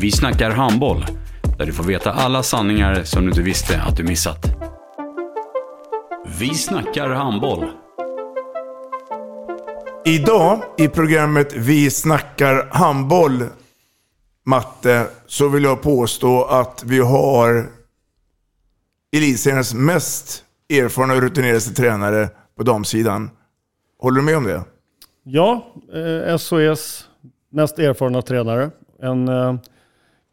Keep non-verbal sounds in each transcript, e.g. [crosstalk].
Vi snackar handboll, där du får veta alla sanningar som du inte visste att du missat. Vi snackar handboll. Idag i programmet Vi snackar handboll, Matte, så vill jag påstå att vi har Elitseriens mest erfarna och rutinerade tränare på damsidan. Håller du med om det? Ja, eh, SOS mest erfarna tränare. En eh,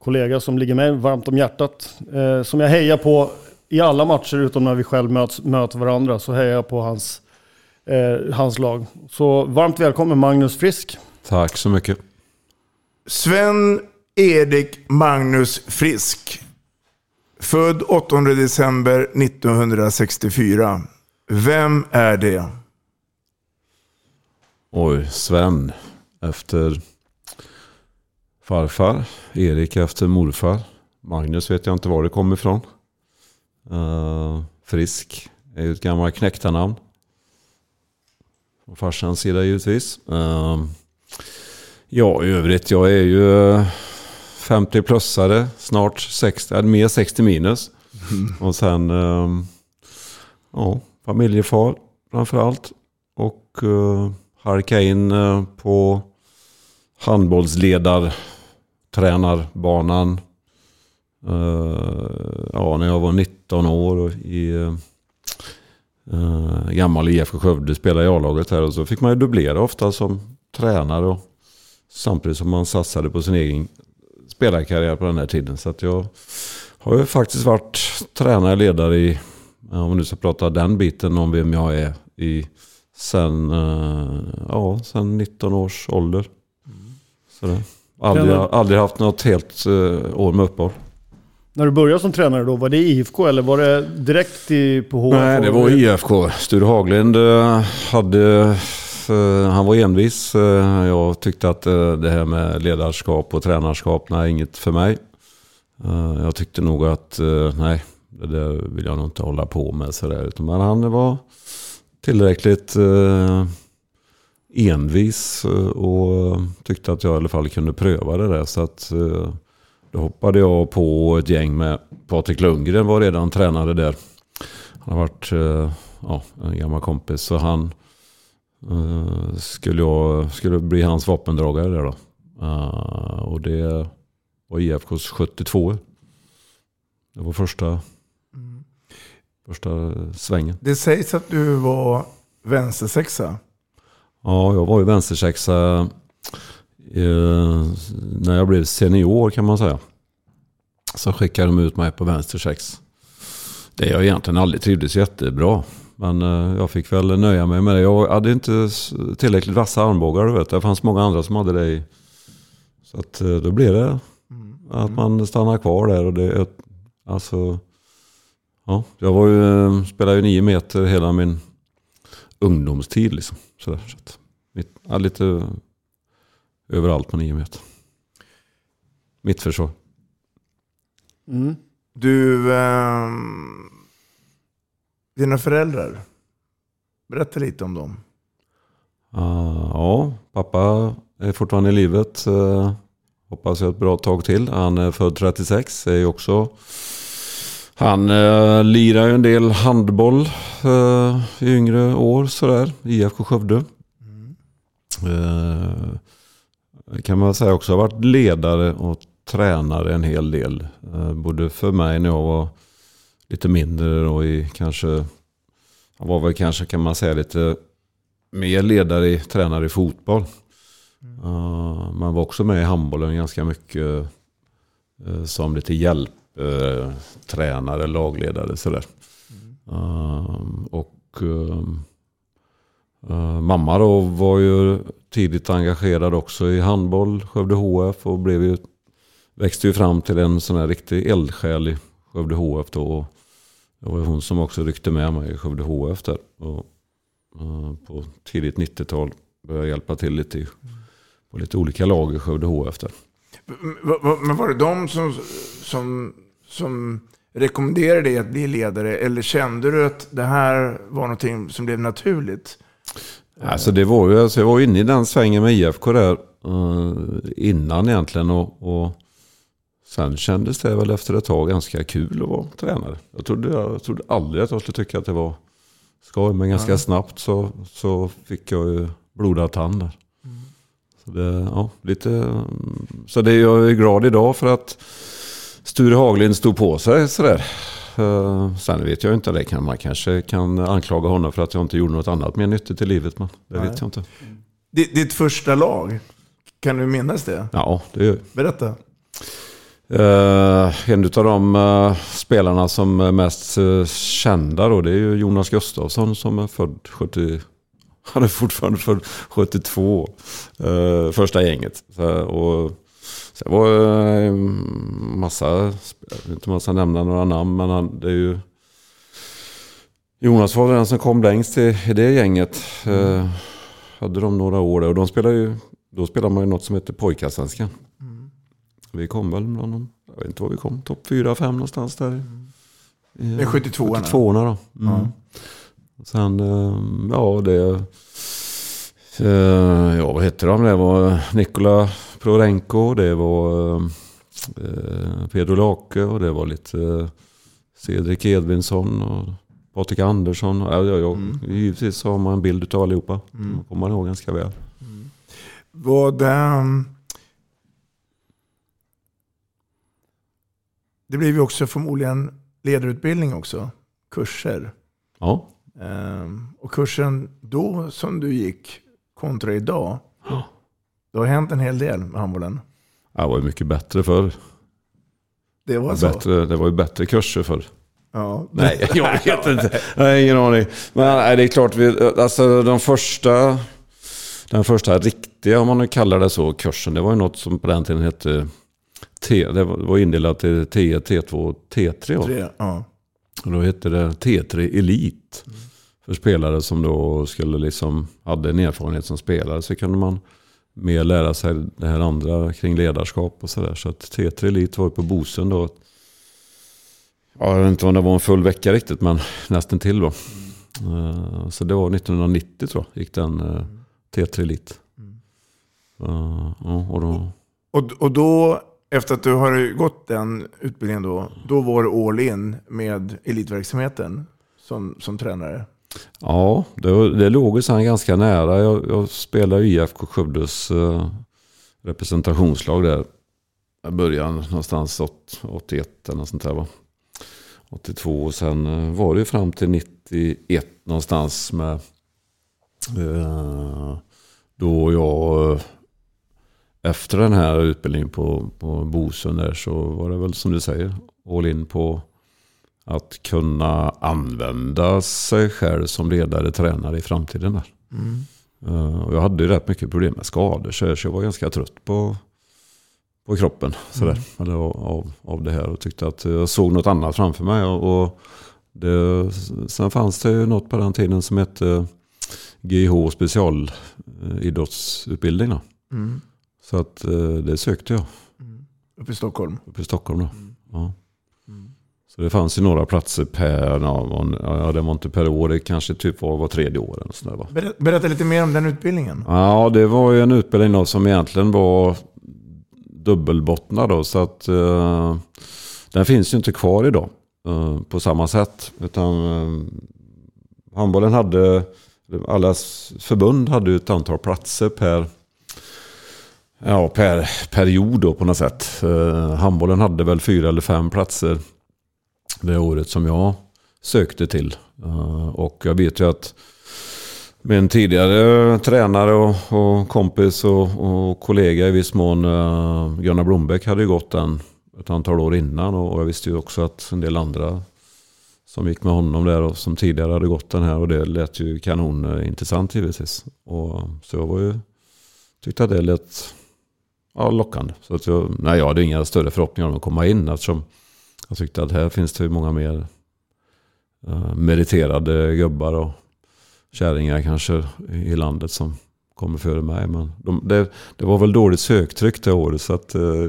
kollega som ligger mig varmt om hjärtat. Eh, som jag hejar på i alla matcher utom när vi själv möts, möter varandra. Så hejar jag på hans, eh, hans lag. Så varmt välkommen Magnus Frisk. Tack så mycket. Sven-Erik Magnus Frisk. Född 8 december 1964. Vem är det? Oj, Sven efter farfar. Erik efter morfar. Magnus vet jag inte var det kommer ifrån. Uh, frisk är ju ett gammalt knäktarnamn. Från farsans sida givetvis. Uh, ja, i övrigt, jag är ju 50-plussare, snart 60, mer 60 minus. Mm. Och sen uh, ja, familjefar framförallt. Och uh, halka in på handbollsledartränarbanan. Uh, ja, när jag var 19 år i uh, gammal IFK Skövde spelade i A-laget här. Och så fick man ju dubblera ofta som tränare. Och samtidigt som man satsade på sin egen spelarkarriär på den här tiden. Så att jag har ju faktiskt varit tränare, ledare i, om vi nu ska prata den biten om vem jag är i sen, ja, sen 19 års ålder. Sådär. Aldrig, aldrig haft något helt uh, år med uppehåll. När du började som tränare då, var det IFK eller var det direkt i, på HF? Nej, det var IFK. Sture Haglind uh, hade han var envis. Jag tyckte att det här med ledarskap och tränarskap, nej, inget för mig. Jag tyckte nog att, nej, det där vill jag nog inte hålla på med sådär. Men han var tillräckligt envis och tyckte att jag i alla fall kunde pröva det där. Så att då hoppade jag på ett gäng med Patrik Lundgren var redan tränare där. Han har varit ja, en gammal kompis. Så han skulle jag skulle bli hans vapendragare där då. och det var IFKs 72. Det var första, mm. första svängen. Det sägs att du var vänstersexa. Ja, jag var ju vänstersexa eh, när jag blev senior kan man säga. Så skickade de ut mig på vänstersex. Det jag egentligen aldrig trivdes jättebra. Men eh, jag fick väl nöja mig med det. Jag hade inte tillräckligt vassa armbågar. Du vet. Det fanns många andra som hade det. I. Så att, eh, då blev det att man stannar kvar där. Och det, alltså, ja, jag var ju, spelade ju nio meter hela min ungdomstid. Liksom. Sådär, så att, ja, lite överallt på nio meter. Mitt försvar. Mm. Du, eh, dina föräldrar. Berätta lite om dem. Uh, ja, pappa är fortfarande i livet. Uh, hoppas jag ett bra tag till. Han är född 36. Är också, han uh, lirar ju en del handboll uh, i yngre år sådär. IFK Skövde. Mm. kan man säga också har varit ledare och tränare en hel del. Eh, både för mig när jag var lite mindre och i kanske, jag var väl kanske kan man säga lite mer ledare, i, tränare i fotboll. Uh, man var också med i handbollen ganska mycket uh, som lite Tränare, lagledare sådär. Mm. och ehm, eh, mamma då var ju tidigt engagerad också i handboll, Skövde HF och blev ju, växte ju fram till en sån här riktig eldsjäl i Skövde HF då. Det var hon som också ryckte med mig i Skövde HF där. Och, eh, på tidigt 90-tal började hjälpa till lite i på lite olika lag i Skövde HF där. Men var det de som, som, som rekommenderade dig att bli ledare? Eller kände du att det här var någonting som blev naturligt? Alltså det var ju, alltså jag var inne i den svängen med IFK där uh, innan egentligen. Och, och sen kändes det väl efter ett tag ganska kul att vara tränare. Jag trodde, jag trodde aldrig att jag skulle tycka att det var skoj. Men ganska ja. snabbt så, så fick jag ju blodad tand där. Så det, ja, lite, så det, jag är glad idag för att Sture Haglind stod på sig sådär. Uh, sen vet jag inte, det kan, man kanske kan anklaga honom för att jag inte gjorde något annat mer nyttigt i livet. Men det Nej. vet jag inte. Ditt första lag, kan du minnas det? Ja, det gör Berätta. Uh, en av de uh, spelarna som är mest uh, kända då, det är ju Jonas Gustafsson som är född 70, [laughs] han är fortfarande född 72. Eh, första gänget. Så, och, sen var det eh, massa, jag vet inte om man ska nämna några namn, men han, det är ju Jonas var den som kom längst i, det gänget. Eh, hade de några år där och de spelade ju, då spelade man ju något som heter pojkarsvenskan. Mm. Vi kom väl bland dem, jag vet inte vad vi kom, topp 4-5 någonstans där. Mm. Det är 72 72 då. Mm. Ja. Sen, eh, ja det... Eh, ja, vad hette de? Det var Nikola Prorenko, det var eh, Pedro Lake och det var lite Cedric Edvinsson och Patrik Andersson. Ja, ja, ja. Mm. Givetvis har man en bild av allihopa. Mm. Kommer man ihåg ganska väl. Mm. Vad... Um... Det blev ju också förmodligen ledarutbildning också. Kurser. Ja. Um, och kursen då som du gick kontra idag. Oh. Det har hänt en hel del med handbollen. Ja, det var ju mycket bättre förr. Det var, det så? Bättre, det var ju bättre kurser förr. Ja. Nej, [laughs] jag vet [laughs] inte. Jag har ingen aning. Men nej, det är klart, vi, alltså de första, den första riktiga, om man nu kallar det så, kursen, det var ju något som på den tiden hette T, det var indelat till T1, T2 och T3. Tre, ja. Och då hette det T3 Elite. Mm. För spelare som då skulle liksom, hade en erfarenhet som spelare så kunde man mer lära sig det här andra kring ledarskap och sådär. Så att T3 Elite var på Bosön då. Ja, jag vet inte om det var en full vecka riktigt, men nästan till då. Mm. Så det var 1990 tror jag, gick den eh, T3 Elite. Mm. Uh, och, då... Och, och då efter att du har gått den utbildningen då, då var du all in med elitverksamheten som, som tränare? Ja, det, det låg ju sen ganska nära. Jag, jag spelade i IFK Skövdes eh, representationslag där. I början någonstans 81 eller något sånt där va. 82 och sen eh, var det ju fram till 91 någonstans med eh, då jag efter den här utbildningen på, på Bosön där så var det väl som du säger all in på att kunna använda sig själv som ledare, tränare i framtiden. Där. Mm. Och jag hade ju rätt mycket problem med skador så jag var ganska trött på, på kroppen sådär, mm. eller av, av det här och tyckte att jag såg något annat framför mig. Och, och det, sen fanns det ju något på den tiden som hette GH specialidrottsutbildning. Mm. Så att eh, det sökte jag. Mm. Uppe i Stockholm? Uppe i Stockholm då. Mm. Ja. Så det fanns ju några platser per, ja det var inte per år, det kanske typ var var tredje år. Eller sådär, va? Berätta, lite mer om den utbildningen. Ja, det var ju en utbildning då som egentligen var dubbelbottnad då. Så att uh, den finns ju inte kvar idag uh, på samma sätt. Utan uh, handbollen hade, alla förbund hade ju ett antal platser per Ja, per period då på något sätt. Uh, handbollen hade väl fyra eller fem platser det året som jag sökte till. Eh, och jag vet ju att min tidigare tränare och, och kompis och, och, kollega i viss mån, uh, Gunnar Blombeck, hade ju gått den ett antal år innan. Och, jag visste ju också att en del andra som gick med honom där och som tidigare hade gått den här och det lät ju kanonintressant eh, givetvis. Och, så jag var ju, tyckte att det lät ja, lockande. Så att jag, nej, jag hade inga större förhoppningar om att komma in eftersom jag tyckte att här finns det många mer uh, meriterade gubbar och kärringar kanske i landet som kommer före mig. Men de, det, det, var väl dåligt söktryck det året så att uh,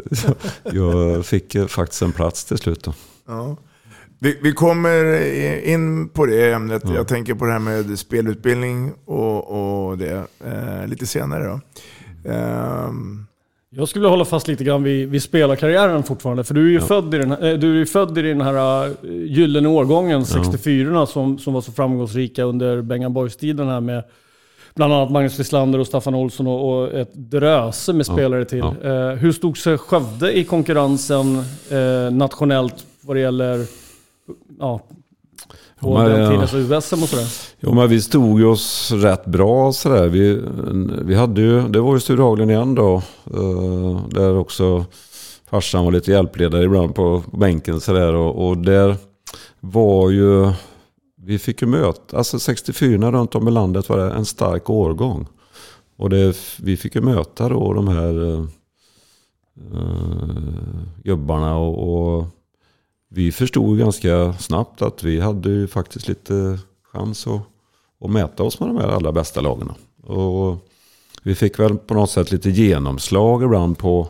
[laughs] jag fick faktiskt en plats till slut. Då. Ja. Vi, vi, kommer in på det ämnet. Ja. Jag tänker på det här med spelutbildning och, och det eh, lite senare. Då. Um, jag skulle hålla fast lite grann vid, vid spelarkarriären fortfarande. För du är ju ja. född, i den här, eh, du är född i den här uh, gyllene årgången, 64 ja. som, som var så framgångsrika under Bengan Boys-tiden här med bland annat Magnus Wislander och Staffan Olsson och, och ett dröse med spelare till. Uh, hur stod sig Skövde i konkurrensen uh, nationellt vad det gäller ja, på ja, den tidens USM och sådär? Jo, men vi stod oss rätt bra sådär. Vi, vi hade ju, det var ju Sture Haglund igen då. Uh, där också farsan var lite hjälpledare ibland på, på bänken sådär. Och, och där var ju, vi fick ju möta, alltså 64 runt om i landet var det en stark årgång. Och det, vi fick ju möta då de här uh, gubbarna och, och vi förstod ganska snabbt att vi hade ju faktiskt lite chans att, att mäta oss med de här allra bästa lagen. Och vi fick väl på något sätt lite genomslag ibland på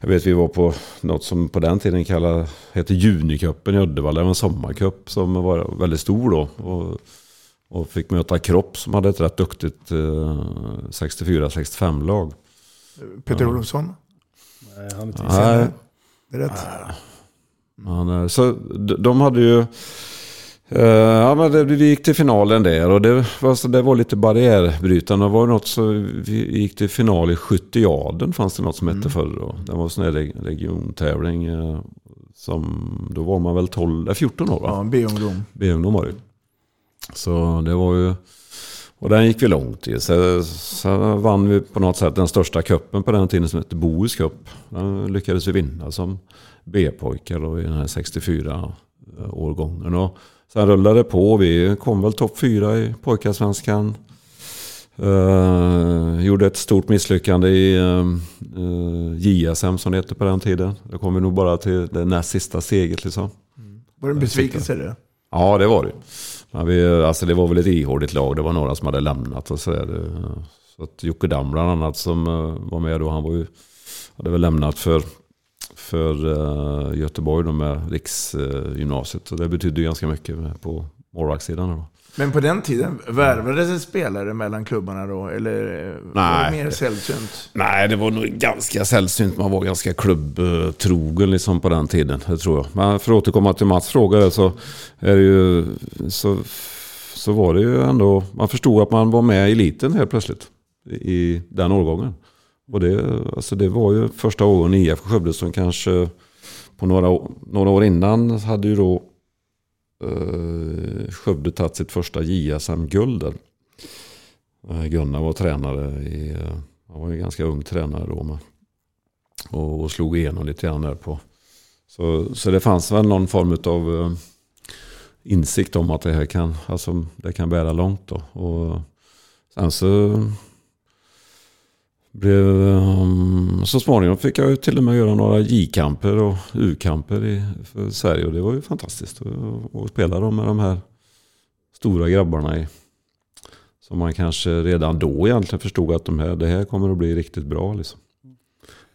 jag vet vi var på något som på den tiden kallade, hette Junicupen i Uddevalla. en sommarcup som var väldigt stor då. Och, och fick möta Kropp som hade ett rätt duktigt eh, 64-65 lag. Peter ja. Olofsson? Nej, han är inte Nej. Det är rätt. Man, så de hade ju... Uh, ja, men det, vi gick till finalen där och det var, det var lite barriärbrytande. Det var något så vi gick till final i skytteaden fanns det något som hette mm. förr. Då. Det var en sån här regiontävling. Uh, som, då var man väl 12, 14 år va? Ja, B-ungdom. B-ungdom var det Så det var ju... Och den gick vi långt i. Så, så vann vi på något sätt den största kuppen på den tiden som hette Bohus Cup. Den lyckades vi vinna som B-pojkar i den här 64-årgången. Och sen rullade det på. Vi kom väl topp fyra i pojkarsvenskan. Uh, gjorde ett stort misslyckande i uh, uh, JSM som det hette på den tiden. Då kom vi nog bara till det näst sista steget. Liksom. Mm. Var det en besvikelse det? Ja, det var det. Men vi, alltså, det var väl ett ihåligt lag. Det var några som hade lämnat. Och så, där. så att Jocke Damm bland annat som eh, var med då. Han var ju, hade väl lämnat för för eh, Göteborg då med riksgymnasiet. så det betydde ganska mycket på målvaktssidan. Men på den tiden, värvades det spelare mellan klubbarna då? Eller Nej. var det mer sällsynt? Nej, det var nog ganska sällsynt. Man var ganska klubbtrogen liksom på den tiden, det tror jag. Men för att återkomma till Mats fråga så, är det ju, så, så var det ju ändå... Man förstod att man var med i eliten helt plötsligt. I den årgången. Och det, alltså det var ju första åren i IFK Skövde som kanske på några, några år innan hade ju då eh, Skövde tagit sitt första JSM-guld. Eh, Gunnar var tränare i, eh, han var ju ganska ung tränare då Men, Och, och slog igenom lite grann där på. Så, så det fanns väl någon form av eh, insikt om att det här kan, alltså, det kan bära långt då. Och sen så blev, um, så småningom fick jag ju till och med göra några J-kamper och U-kamper i, för Sverige. Och det var ju fantastiskt att spela dem med de här stora grabbarna i. Som man kanske redan då egentligen förstod att de här, det här kommer att bli riktigt bra. Liksom.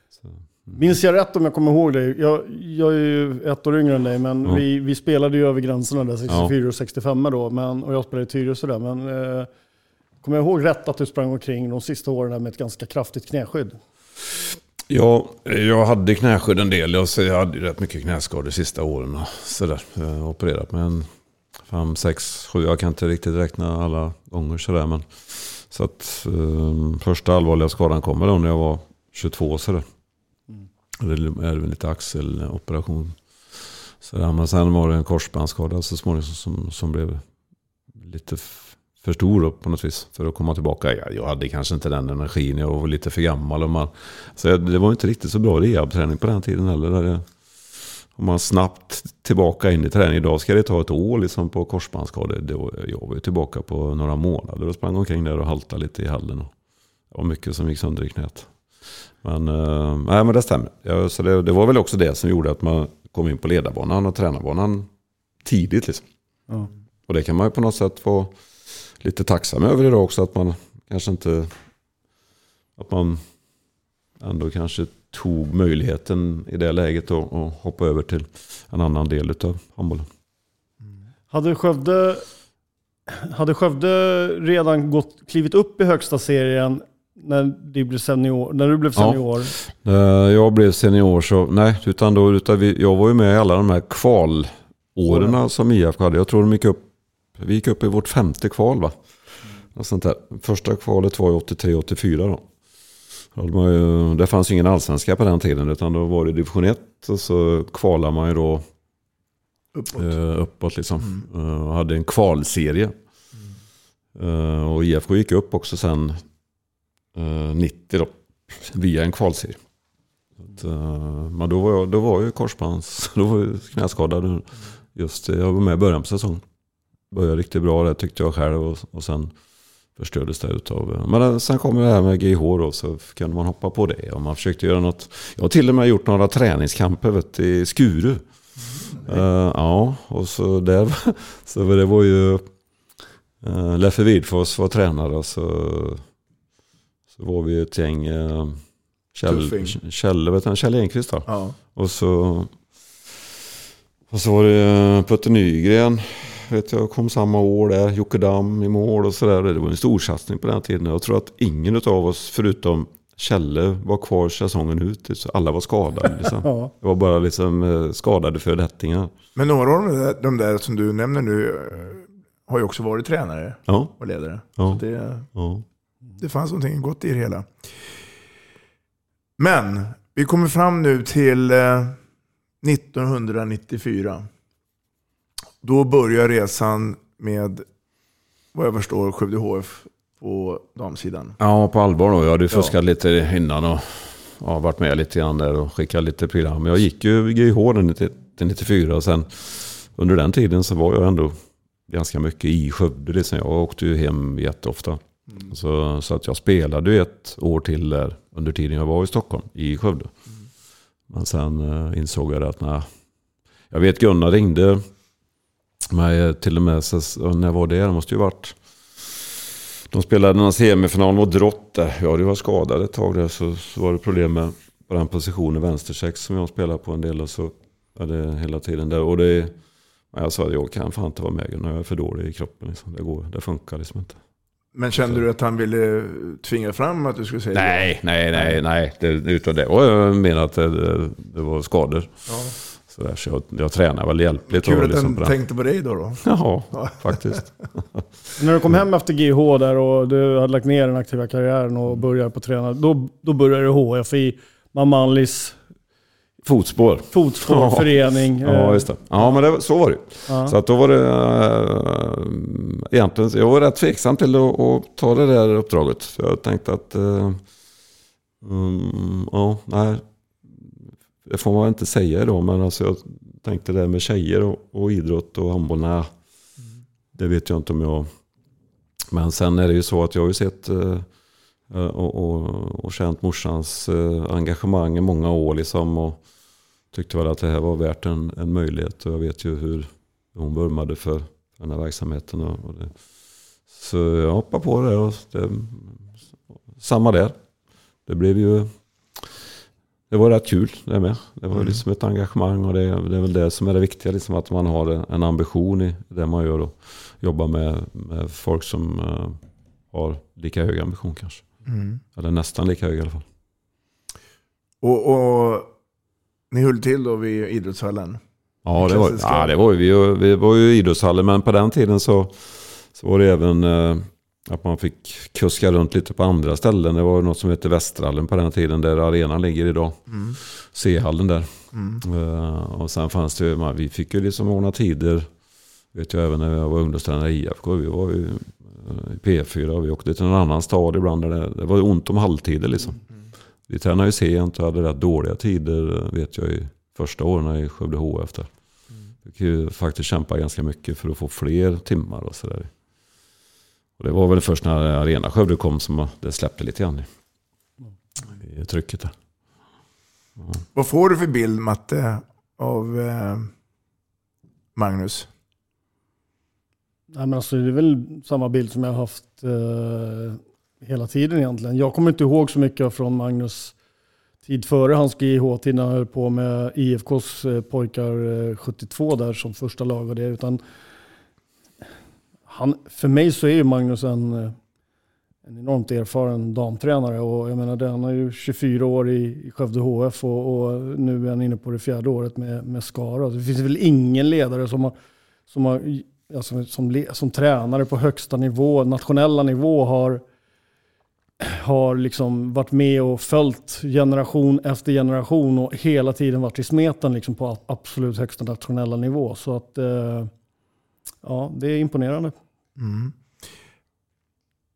Så. Mm. Minns jag rätt om jag kommer ihåg det? Jag, jag är ju ett år yngre än dig, men ja. vi, vi spelade ju över gränserna där, 64 ja. och 65 då. Men, och jag spelade i Tyresö där. Men, eh, Kommer jag ihåg rätt att du sprang omkring de sista åren med ett ganska kraftigt knäskydd? Ja, jag hade knäskydd en del. Jag hade rätt mycket knäskador de sista åren. Sådär. Jag har opererat med en fem, sex, sju. Jag kan inte riktigt räkna alla gånger sådär. Men, så att um, första allvarliga skadan kommer då när jag var 22 sådär. Mm. Det är väl lite axeloperation. Så men sen var det en korsbandsskada så småningom som, som blev lite för stor på något vis för att komma tillbaka. Jag, jag hade kanske inte den energin, jag var lite för gammal. Och man, så det var inte riktigt så bra rehabträning på den tiden heller. Där det, om man snabbt tillbaka in i träning. Idag ska det ta ett år liksom på korsbandsskador. Jag var ju tillbaka på några månader och sprang omkring där och haltade lite i hallen. Och var mycket som gick sönder i knät. Men, äh, nej, men det stämmer. Ja, så det, det, var väl också det som gjorde att man kom in på ledarbanan och tränarbanan tidigt. Liksom. Ja. Och det kan man ju på något sätt få lite tacksam över idag också. Att man kanske inte... Att man ändå kanske tog möjligheten i det läget att hoppa över till en annan del av handbollen. Hade Skövde, hade Skövde redan gått, klivit upp i högsta serien när du blev senior? När du blev senior? Ja. Jag blev senior så, nej, utan då, utan vi, jag var ju med i alla de här kvalåren som IFK hade. Jag tror de gick upp, vi gick upp i vårt femte kval va? Mm. Sånt där. Första kvalet var ju 83-84 då. Det fanns ju ingen allsvenska på den tiden utan då var det division 1 och så kvalade man ju då uppåt, eh, uppåt liksom. Mm. Eh, och hade en kvalserie. Mm. och IFK gick upp också sen 90 då, via en kvalserie. Att, men då var, jag, då var jag korsbands, [laughs] då var jag knäskadad. Just, jag var med i början på säsongen. Började riktigt bra det tyckte jag själv och, och sen förstördes det utav. Men sen kom det här med GH då så kunde man hoppa på det. Och man försökte göra något. Jag har till och med gjort några träningskamper vet, i Skuru. Mm. Uh, ja, och så där [laughs] så det var ju uh, Leffe Widfors var tränare och så, så var vi ett gäng uh, Kjell, Kjell, vet du, Kjell Enqvist då. Ja. Och så och så var det Putte Nygren vet jag, kom samma år där. Jocke Damm i mål och sådär. Det var en stor satsning på den tiden. Jag tror att ingen av oss, förutom Kjelle, var kvar säsongen ut. Alla var skadade. Liksom. [laughs] ja. Det var bara liksom eh, skadade fördettingar. Men några av de där, de där som du nämner nu eh, har ju också varit tränare ja. och ledare. Ja. Så det, ja. det fanns någonting gott i det hela. Men vi kommer fram nu till 1994. Eh, då börjar resan med, vad jag förstår, Skövde HF på damsidan. Ja, på allvar då. Jag hade fuskat ja. lite innan och ja, varit med lite grann där och skickat lite program. Jag gick ju GH till 94 och sen under den tiden så var jag ändå ganska mycket i Skövde. Liksom. Jag åkte ju hem jätteofta. Mm. Så, så att jag spelade ett år till där under tiden jag var i Stockholm, i Skövde. Mm. Men sen uh, insåg jag att nej, jag vet Gunnar ringde mig till och med när jag var där, det måste ju varit de spelade någon semifinal mot Drott där. Ja, det var skadad ett tag där. Så, så var det problem med på den positionen, vänstersex, som jag spelade på en del. Och så är det hela tiden där. Och det, jag sa att jag kan fan inte vara med när jag är för dålig i kroppen. Liksom. Det, går, det funkar liksom inte. Men kände du att han ville tvinga fram att du skulle säga nej, det? Nej, nej, nej. Det, utan det var jag menar att det, det, det var skador. Ja. Så, där, så jag, jag tränar väl hjälpligt. Kul att liksom den tänkte på dig då. då. Ja, faktiskt. [laughs] När du kom hem efter GH där och du hade lagt ner den aktiva karriären och började på träna, då, då började du HF i Mamanlis Fotspår. Fotspår, [laughs] ja. förening. Ja, just det. Ja, men det, så var det ja. Så att då var det äh, egentligen, jag var rätt tveksam till att, att ta det där uppdraget. För jag tänkte att, äh, um, ja, nej, det får man inte säga idag, men alltså jag tänkte det med tjejer och, och idrott och handboll, nej, mm. det vet jag inte om jag... Men sen är det ju så att jag har ju sett uh, och, och, och känt morsans uh, engagemang i många år liksom. Och tyckte väl att det här var värt en, en möjlighet. Och jag vet ju hur hon vurmade för den här verksamheten. Och, och det, så jag hoppade på det och det, samma där. Det blev ju det var rätt kul det med. Det var mm. liksom ett engagemang och det, det, är väl det som är det viktiga. Liksom att man har en ambition i det man gör och jobbar med, med folk som uh, har lika hög ambition kanske. Mm. Eller nästan lika hög i alla fall. Och, och ni höll till då vid idrottshallen? Ja, det var, ja, det var vi. Vi var ju i idrottshallen men på den tiden så, så var det även uh, Att man fick kuska runt lite på andra ställen. Det var något som hette Västrallen på den tiden där arenan ligger idag. Mm. C-hallen där. Mm. Uh, och sen fanns det ju, vi fick ju liksom ordna tider. Vet jag även när jag var ungdomstränare i IFK. Vi var ju uh, i P4 och vi åkte till någon annan stad ibland. Där det, det var ont om halvtider liksom. Mm. Vi tränade ju sent och hade rätt dåliga tider vet jag i första åren i Skövde HF där. Mm. Fick ju faktiskt kämpa ganska mycket för att få fler timmar och sådär. Och det var väl först när Arena Skövde kom som det släppte lite grann i, i trycket där. Ja. Vad får du för bild, Matte, av eh, Magnus? Nej, men alltså, det är väl samma bild som jag har haft eh, hela tiden egentligen. Jag kommer inte ihåg så mycket från Magnus tid före hans GIH-tid när han höll på med IFKs eh, pojkar eh, 72 där som första lag och det. Utan han, för mig så är ju Magnus en, eh, en enormt erfaren damtränare och jag menar han har ju 24 år i, i Skövde HF och, och, nu är han inne på det fjärde året med, med Skara. Det finns väl ingen ledare som har, som, har, alltså, som, som tränare på högsta nivå, nationella nivå har har liksom varit med och följt generation efter generation och hela tiden varit i smeten liksom på absolut högsta nationella nivå. Så att eh, ja, det är imponerande. Mm.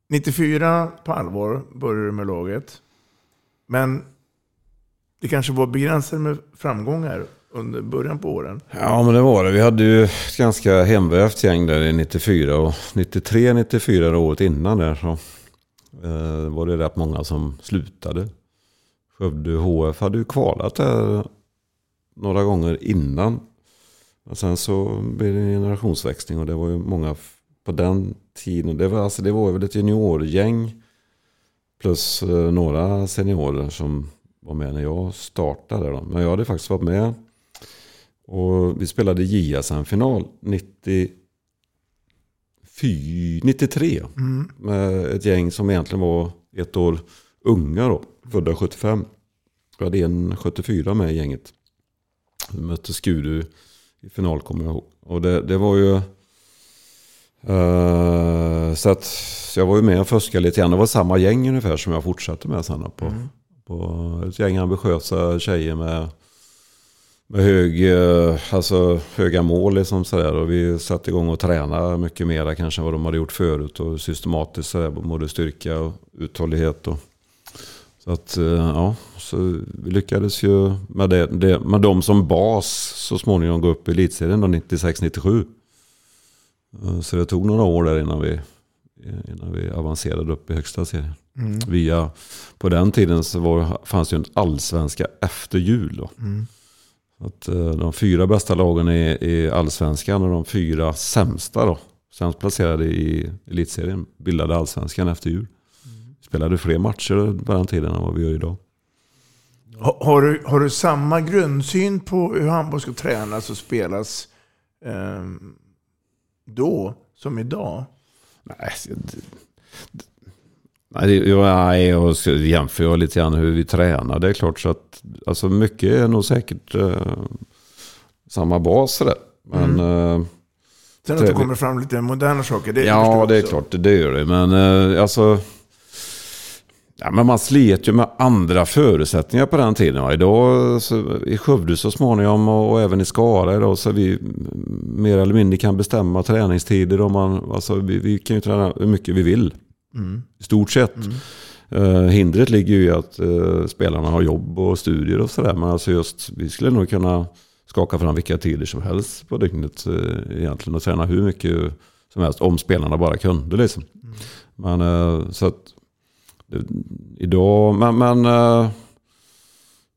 94 på allvar började du med laget. Men det kanske var begränsat med framgångar under början på åren. Ja, men det var det. Vi hade ju ett ganska hemvävt gäng där i 94 och 93, 94 året innan där så eh, var det rätt många som slutade. Skövde HF hade ju kvalat där några gånger innan. Och sen så blev det en generationsväxling och det var ju många på den tiden. Det var, alltså, det var väl ett juniorgäng plus eh, några seniorer som var med när jag startade. Då. Men jag hade faktiskt varit med och vi spelade JSM-final 90 93. Mm. Med ett gäng som egentligen var ett år unga då. Födda 75. Vi hade en 74 med i gänget. Vi mötte Skudu i final kommer jag ihåg. Och det, det var ju... Uh, så att så jag var ju med och fuskade lite grann. Det var samma gäng ungefär som jag fortsatte med sen. På, mm. på ett gäng ambitiösa tjejer med med hög, eh, alltså, höga mål. Liksom sådär. Och vi satte igång och tränade mycket mer kanske än vad de hade gjort förut. Och systematiskt sådär, både styrka och uthållighet. Och, så att eh, ja, så vi lyckades ju med, det, det, med dem som bas så småningom gå upp i elitserien 96-97. Eh, så det tog några år där innan vi, innan vi avancerade upp i högsta serien. Mm. Via, på den tiden så var, fanns det ju en allsvenska efter jul. Då. Mm. Att eh, de fyra bästa lagen i, i allsvenskan och de fyra sämsta då, sämst placerade i elitserien bildade allsvenskan efter jul. Mm. Spelade fler matcher på den tiden än vad vi gör idag. Har, du, har du samma grundsyn på hur handboll ska tränas och spelas eh, då som idag? Nej, Nej, jag jämför jag lite grann hur vi tränar. Det är klart så att alltså mycket är nog säkert eh, samma bas. Där. Men, mm. eh, Sen att det kommer fram lite moderna saker. Det ja, det är klart det gör det. Men eh, alltså... Ja, men man slet ju med andra förutsättningar på den tiden. Va? Idag så, i Skövde så småningom och, och även i Skara idag så vi mer eller mindre kan bestämma träningstider. Om man, alltså, vi, vi kan ju träna hur mycket vi vill. Mm. I stort sett. Mm. Uh, hindret ligger ju i att uh, spelarna har jobb och studier och sådär. Men alltså just, vi skulle nog kunna skaka fram vilka tider som helst på dygnet uh, egentligen. Och träna hur mycket som helst om spelarna bara kunde liksom. Mm. Men uh, så att idag, men, men eh,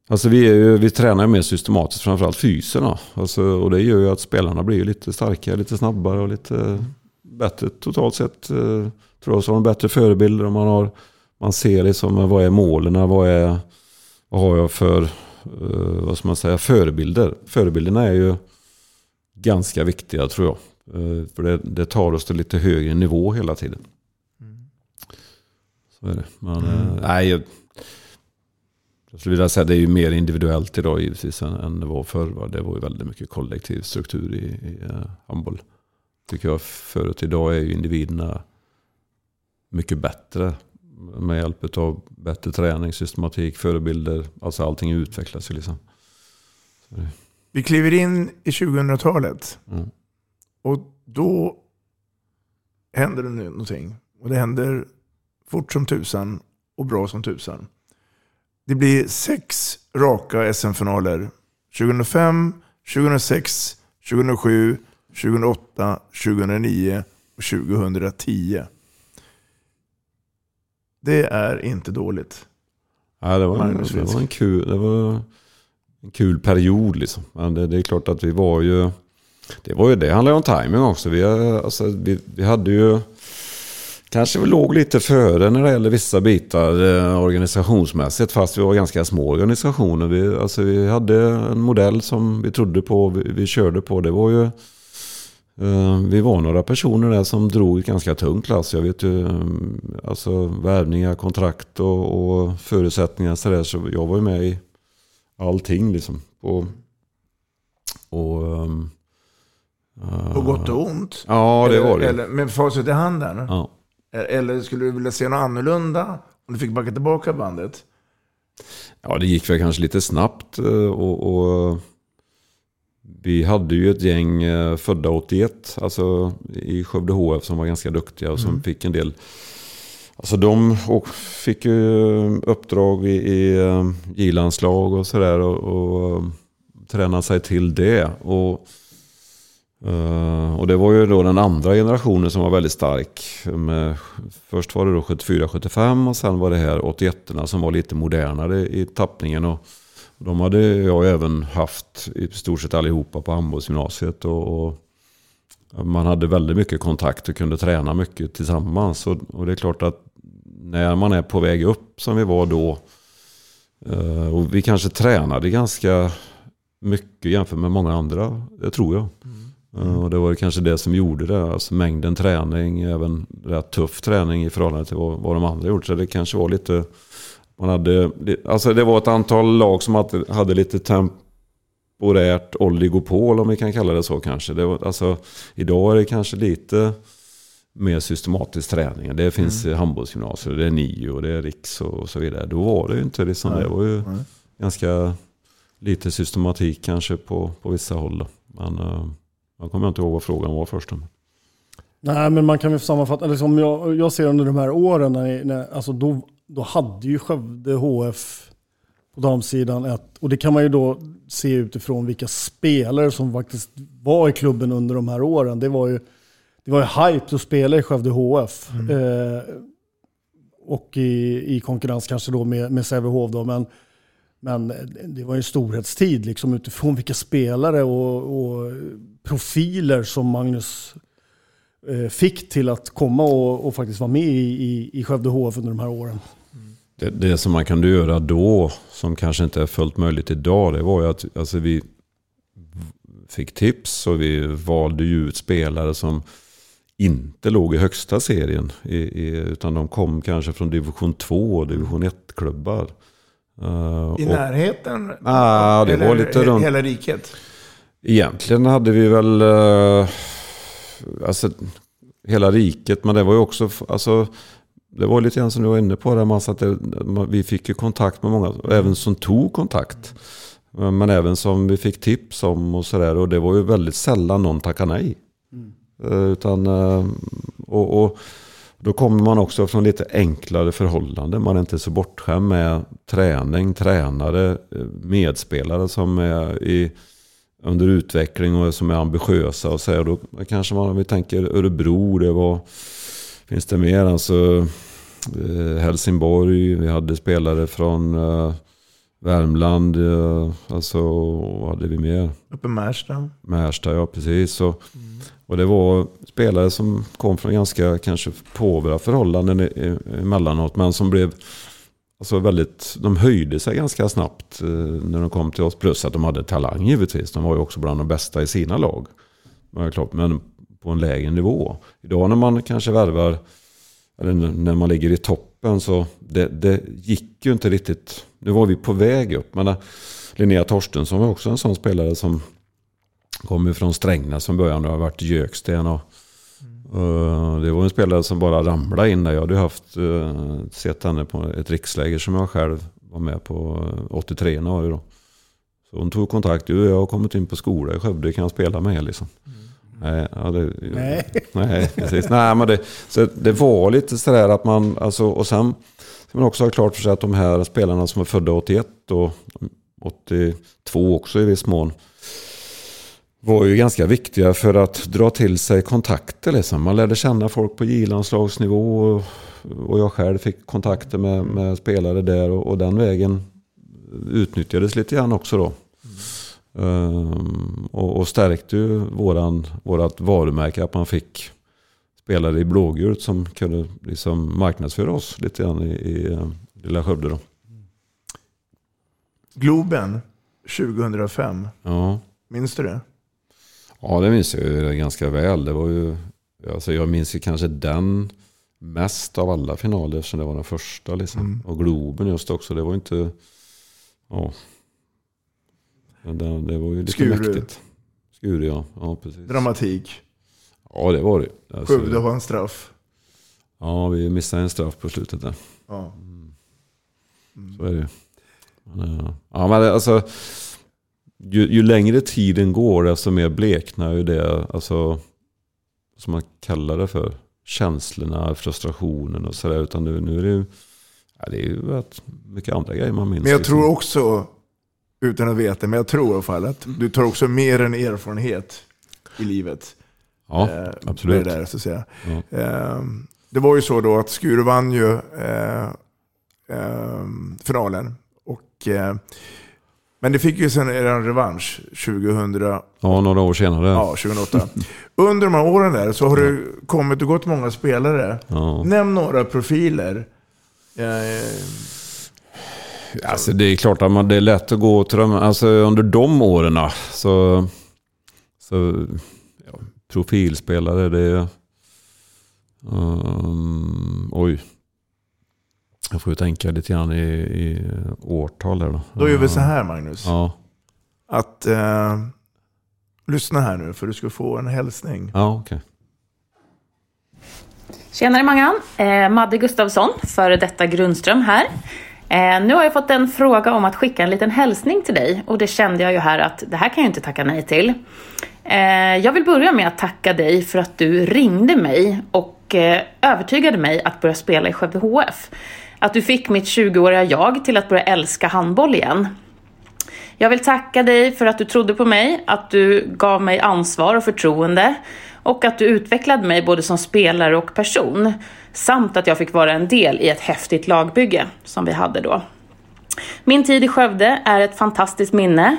Alltså vi, är ju, vi tränar mer systematiskt, framförallt fyserna. Alltså, och det gör ju att spelarna blir lite starkare, lite snabbare och lite bättre totalt sett. Eh, tror jag så har de bättre förebilder om man har man ser liksom eh, vad är målen, vad, är, vad har jag för vad ska man säga, förebilder. Förebilderna är ju ganska viktiga tror jag. För det, det, tar oss till lite högre nivå hela tiden. Så är det. Men, mm. uh, nej, jag, jag skulle vilja säga det är ju mer individuellt idag givetvis än, än det var förr. Det var ju väldigt mycket kollektiv struktur i, i uh, handboll. Tycker jag förut. Idag är ju individerna mycket bättre. Med hjälp av bättre träning, systematik, förebilder. Alltså allting utvecklas ju liksom. Vi kliver in i 2000-talet. Mm. Och då händer det nu någonting. Och det händer fort som tusan och bra som tusan. Det blir sex raka SM-finaler. 2005, 2006, 2007, 2008, 2009 och 2010. Det är inte dåligt. Ja, det, var en, Magnus det, var en kul, det var en kul period liksom. Men det, det är klart att vi var ju... Det, var ju, det handlar ju om timing också. Vi, alltså, vi, vi hade ju... Kanske vi låg lite före när det gäller vissa bitar eh, organisationsmässigt. Fast vi var ganska små organisationer. Vi, alltså, vi hade en modell som vi trodde på. Vi, vi körde på. Det var ju... Eh, vi var några personer där som drog ett ganska tungt klass. Jag vet ju, eh, alltså värvningar, kontrakt och, och förutsättningar så där. Så jag var ju med i allting liksom. På, och, ehm, På gott och ont. Ja, det eller, var det. Eller med facit i handen. Ja. Eller skulle du vilja se något annorlunda? Om du fick backa tillbaka bandet? Ja, det gick väl kanske lite snabbt. eh, Och, och vi hade ju ett gäng eh, födda 81, alltså i Skövde HF som var ganska duktiga och som Mm. fick en del... Alltså de fick ju uppdrag i, i eh, J-landslag och sådär och, och eh, tränade sig till det. Och, Eh, och det var ju då den andra generationen som var väldigt stark. Med, först var det då 74-75 och sen var det här 81 som var lite modernare i tappningen. Och, de hade jag även haft i stort sett allihopa på handbollsgymnasiet. Och, och man hade väldigt mycket kontakt och kunde träna mycket tillsammans. Och, och det är klart att när man är på väg upp som vi var då. Eh, och vi kanske tränade ganska mycket jämfört med många andra. Det tror jag. Mm. Eh, Och det var kanske det som gjorde det. Alltså mängden träning, även rätt tuff träning i förhållande till vad, vad de andra gjort. Så det kanske var lite... Man hade, alltså det var ett antal lag som hade, hade lite temporärt oligopol om vi kan kalla det så kanske. Det var, alltså, idag är det kanske lite mer systematisk träning. Det finns mm. handbollsgymnasier, det är NIO, det är Riks och så vidare. Då var det ju inte liksom, Nej. det var ju Nej. ganska lite systematik kanske på, på vissa håll. då. Men uh, jag kommer inte ihåg vad frågan var först. Nej, men man kan väl sammanfatta, eller som jag, jag ser under de här åren, när, när, alltså då, då hade ju Skövde HF på damsidan ett, och det kan man ju då se utifrån vilka spelare som faktiskt var i klubben under de här åren. Det var ju, det var ju hype att spela i Skövde HF. Eh, och i, i konkurrens kanske då med, med Sävehof då, men, men det var ju en storhetstid liksom utifrån vilka spelare och, och profiler som Magnus eh, fick till att komma och, och faktiskt vara med i, i, i Skövde HF under de här åren. Det, det som man kunde göra då, som kanske inte är fullt möjligt idag, det var ju att alltså, vi fick tips och vi valde ju ut spelare som inte låg i högsta serien. I, i, utan de kom kanske från division 2 och division 1-klubbar. Uh, I närheten? Ah, det Eller var lite runt. Hela riket? Egentligen hade vi väl eh, alltså, hela riket, men det var ju också, alltså, det var lite grann som du var inne på, där, Mats, att det, man- vi fick ju kontakt med många, även som tog kontakt. Men även som vi fick tips om och sådär. Och det var ju väldigt sällan någon tackade nej. Eh, Utan, eh, och, och då kommer man också från lite enklare förhållanden. Man är inte så bortskämd med träning, tränare, eh, medspelare som är i, under utveckling och som är ambitiösa. Och så här. Då kanske man, om vi tänker Örebro, det var, finns det mer? Alltså, eh, Helsingborg, vi hade spelare från eh, Värmland, eh, alltså vad hade vi mer? Uppe i Märsta? Märsta, ja precis. Och, och det var spelare som kom från ganska kanske påvra förhållanden emellanåt. Men som blev alltså väldigt, de höjde sig ganska snabbt eh, när de kom till oss. Plus att de hade talang givetvis. De var ju också bland de bästa i sina lag. Men, på en lägre nivå. Idag när man kanske värvar, eller när man ligger i toppen så det, det gick ju inte riktigt. Nu var vi på väg upp. Men eh, Linnea Torstensson var också en sån spelare som kom från Strängnäs från början och har varit i Göksten. Och, det var en spelare som bara ramlade in där. Jag hade haft, eh, sett henne på ett riksläger som jag själv var med på eh, 83 var det då. Så hon tog kontakt. Du, jag har kommit in på skola i Skövde, kan jag spela med er liksom? Nej, ja, det, Nej. [laughs] nej, precis. Nej, men det, så det var lite sådär att man, alltså, och sen ska man också ha klart för sig att de här spelarna som är födda 81 och 82 också i viss mån var ju ganska viktiga för att dra till sig kontakter. Liksom. Man lärde känna folk på J-landslagsnivå och, och jag själv fick kontakter med, med spelare där och, och den vägen utnyttjades lite grann också då. Ehm, och, och stärkte ju våran, vårat varumärke att man fick spelare i blågult som kunde liksom marknadsföra oss lite grann i, i eh, lilla Skövde då. Globen 2005. Ja. Minns du det? Ja, det minns jag ju ganska väl. Det var ju, alltså jag minns ju kanske den mest av alla finaler eftersom det var den första. Liksom. Mm. Och Globen just också. Det var inte... Ja. Det, det var ju lite Skuru. mäktigt. Skuru, ja. ja precis. Dramatik. Ja, det var det. Alltså, Skövde har en straff. Ja, vi missade en straff på slutet där. Ja. Så är det ju. Men, eh, Ja, men alltså, ju, ju längre tiden går desto mer bleknar ju det, alltså, som man kallar det för, känslorna, frustrationen och sådär. Utan nu, nu är det ju, ja, det är ju rätt mycket andra grejer man minns. Men jag liksom. tror också, utan att veta, men jag tror i alla fall att du tar också mer än erfarenhet i livet. Ja, Eh, absolut. Det, där, så att säga. Ja. Eh, det var ju så då att Skuru vann ju eh, eh, finalen. Och, eh, men det fick ju sen en revansch 2000, Ja, några år senare. ja, 2008. Under de här åren där så har det kommit och gått många spelare. Ja. Nämn några profiler. Alltså det är klart att man, det är lätt att gå till de, alltså under de åren så, så ja, profilspelare det är, um, oj. Jag får ju tänka lite grann i, i årtal där då. då gör vi så här Magnus. Ja, Att eh, lyssna här nu för du ska få en hälsning. ja okej. Tjenare Mangan! Eh, Madde Gustafsson, före detta Grundström här. Eh, nu har jag fått en fråga om att skicka en liten hälsning till dig och det kände jag ju här att det här kan jag inte tacka nej till. Eh, jag vill börja med att tacka dig för att du ringde mig och eh, övertygade mig att börja spela i Skövde HF. Att du fick mitt 20-åriga jag till att börja älska handboll igen. Jag vill tacka dig för att du trodde på mig, att du gav mig ansvar och förtroende och att du utvecklade mig både som spelare och person. Samt att jag fick vara en del i ett häftigt lagbygge som vi hade då. Min tid i Skövde är ett fantastiskt minne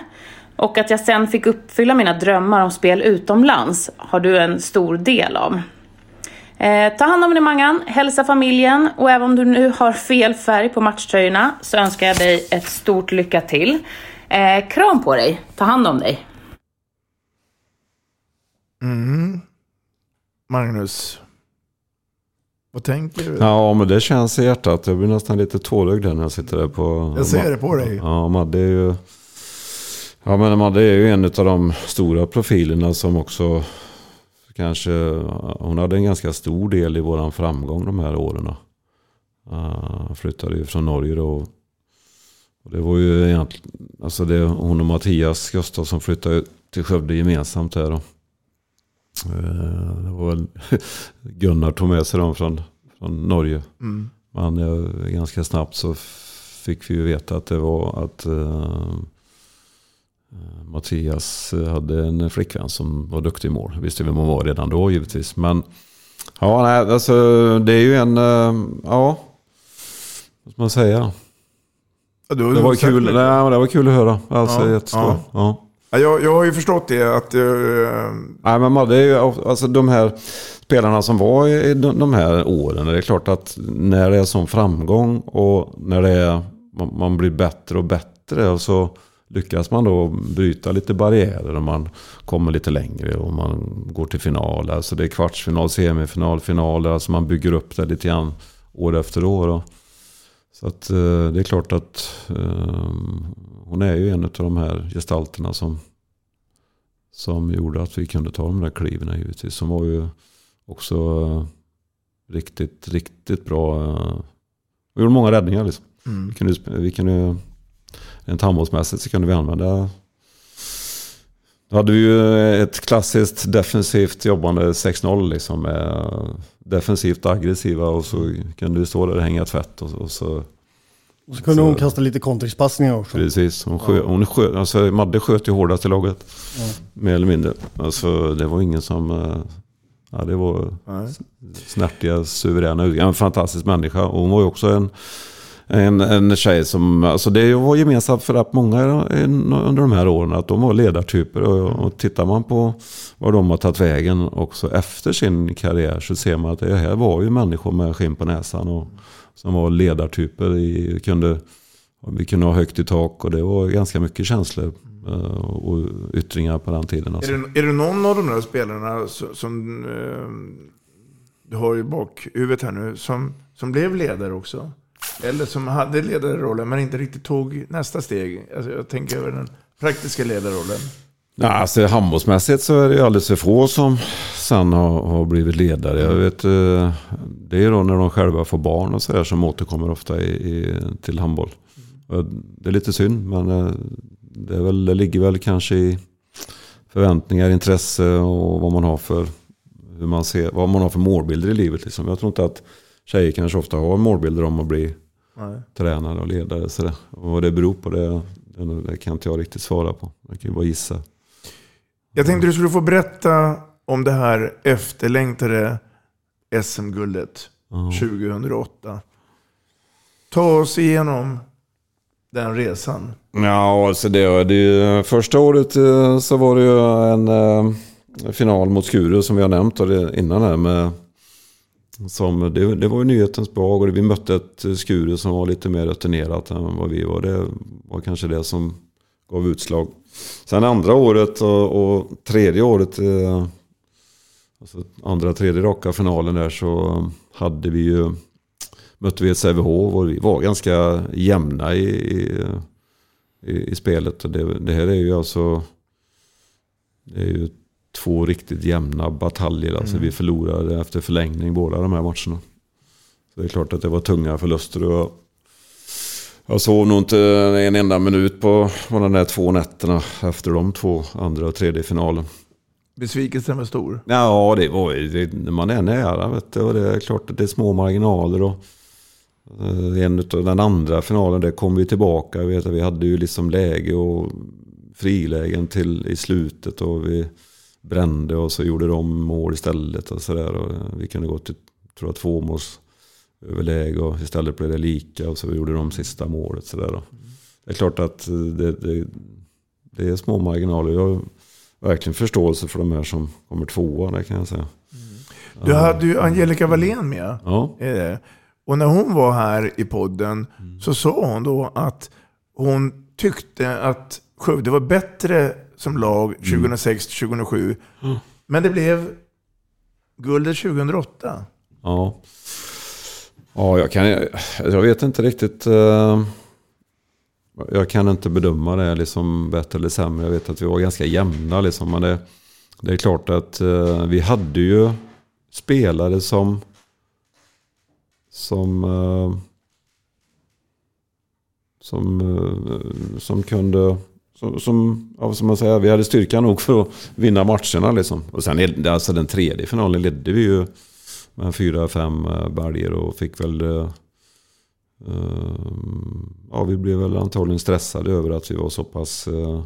och att jag sen fick uppfylla mina drömmar om spel utomlands har du en stor del av. Eh, ta hand om dig Mangan, hälsa familjen och även om du nu har fel färg på matchtröjorna så önskar jag dig ett stort lycka till. Eh, kram på dig, ta hand om dig. Mm. Magnus, vad tänker du? Ja men det känns i hjärtat. Jag blir nästan lite tårögd när jag sitter där på... Jag ser det på dig. Ja, Madde är ju... Ja, men Madde är ju en av de stora profilerna som också kanske... Hon hade en ganska stor del i våran framgång de här åren. Uh, flyttade ju från Norge då. Och det var ju egentligen... Alltså det, hon och Mattias Gustafsson flyttade till Skövde gemensamt där då. Eh, Det var väl [laughs] Gunnar tog med sig dem från, från Norge. Mm. Men eh, ganska snabbt så fick vi ju veta att det var att eh, Mattias hade en flickvän som var duktig i mål. Visste vem hon var redan då givetvis. Men ja, nej, alltså det är ju en, eh, ja, vad ska man säga? Ja, Det var kul, det. nej, det var kul att höra. Alltså Ja, jätteskoj. ja. Ja. Ja, jag, jag har ju förstått det att... eh, Nej, men Madde är ju, alltså de här spelarna som var i de, de här åren. Det är klart att när det är sån framgång och när det är, man, man blir bättre och bättre. Och så lyckas man då bryta lite barriärer och man kommer lite längre och man går till final. Alltså det är kvartsfinal, semifinal, final. Alltså man bygger upp det lite grann år efter år. Så att eh, det är klart att eh, hon är ju en av de här gestalterna som, som gjorde att vi kunde ta de där kliven givetvis. Hon var ju också eh, riktigt, riktigt bra. Vi gjorde många räddningar liksom. Mm. Vi kunde, vi kunde, rent handbollsmässigt så kunde vi använda då hade vi ju ett klassiskt defensivt jobbande 6-0 liksom. Med defensivt aggressiva och så kunde vi stå där och hänga tvätt. Och, och så, Och så kunde hon kasta lite kontringspassningar också. Precis, hon skö, hon skö, alltså Madde sköt ju hårdast i laget. Ja. Mer eller mindre. Alltså det var ingen som... eh, Ja, det var Nej. snärtiga, suveräna ut- En fantastisk människa. Och hon var ju också en, en, en tjej som... Alltså det var gemensamt för att många under de här åren. Att de var ledartyper. Och, och tittar man på vad de har tagit vägen också efter sin karriär. Så ser man att det här var ju människor med skinn på näsan. Och, som var ledartyper. I, kunde, vi kunde ha högt i tak. Och det var ganska mycket känslor. Eh, och yttringar på den tiden. Alltså. Är, det, är det någon av de där spelarna som, som du har i bakhuvudet här nu som, som blev ledare också? Eller som hade ledarrollen men inte riktigt tog nästa steg? Alltså jag tänker över den praktiska ledarrollen. Ja, alltså, handbollsmässigt så är det alldeles för få som sen har, har blivit ledare. Jag vet, eh, det är då när de själva får barn och så där som återkommer ofta i, i, till handboll. Det är lite synd men eh, det, är väl, det ligger väl kanske i förväntningar, intresse och vad man har för, hur man ser, vad man har för målbilder i livet. Liksom. Jag tror inte att tjejer kanske ofta har målbilder om att bli Nej. tränare och ledare. Så det. Och vad det beror på det, det, kan inte jag riktigt svara på. Jag kan ju bara gissa. Jag tänkte du skulle få berätta om det här efterlängtade SM-guldet 2008. Ta oss igenom den resan. Ja, alltså det, det, första året eh, så var det ju en eh, final mot Skuru som vi har nämnt innan här med som, det, det var ju nyhetens behag och vi mötte ett Skuru som var lite mer rutinerat än vad vi var. Det var kanske det som gav utslag. Sen andra året och, och tredje året, eh, alltså andra tredje raka finalen där så hade vi ju, mötte vi ett Sävehof och vi var ganska jämna i, i, i, i spelet. Och det, det här är ju alltså, det är ju två riktigt jämna bataljer. Alltså Mm. vi förlorade efter förlängning båda de här matcherna. Så det är klart att det var tunga förluster. Och jag sov nog inte en enda minut på, på de där två nätterna efter de två andra och tredje finalen. Besvikelsen var stor. Ja, det var ju, det, man är nära. Vet du, och det är klart att det är små marginaler. Och, eh, en av den andra finalen, där kom vi tillbaka. Jag vet, att vi hade ju liksom läge och frilägen till i slutet. Och vi brände och så gjorde de mål istället. Och så där. Och vi kunde gå till tror jag, två måls överläge och istället blev det lika. Och så gjorde de sista målet. Så där. Det är klart att det, det, det är små marginaler. Jag har verkligen förståelse för de här som kommer tvåa, det kan jag säga. Du hade ju Angelica Wallén med. Ja. Det? Och när hon var här i podden så sa hon då att hon tyckte att Skövde var bättre som lag 2006-2007. Men det blev guldet 2008. Ja. Ja, jag kan... Jag vet inte riktigt... eh, Jag kan inte bedöma det liksom bättre eller sämre. Jag vet att vi var ganska jämna liksom. Men det, det är klart att eh, vi hade ju spelare som... Som... eh, Som, eh, som kunde... Som, som, ja, som man säger, vi hade styrka nog för att vinna matcherna. Liksom. Och sen alltså den tredje finalen ledde vi ju med fyra, fem eh, baljor och fick väl... Eh, eh, ja, vi blev väl antagligen stressade över att vi var så pass eh,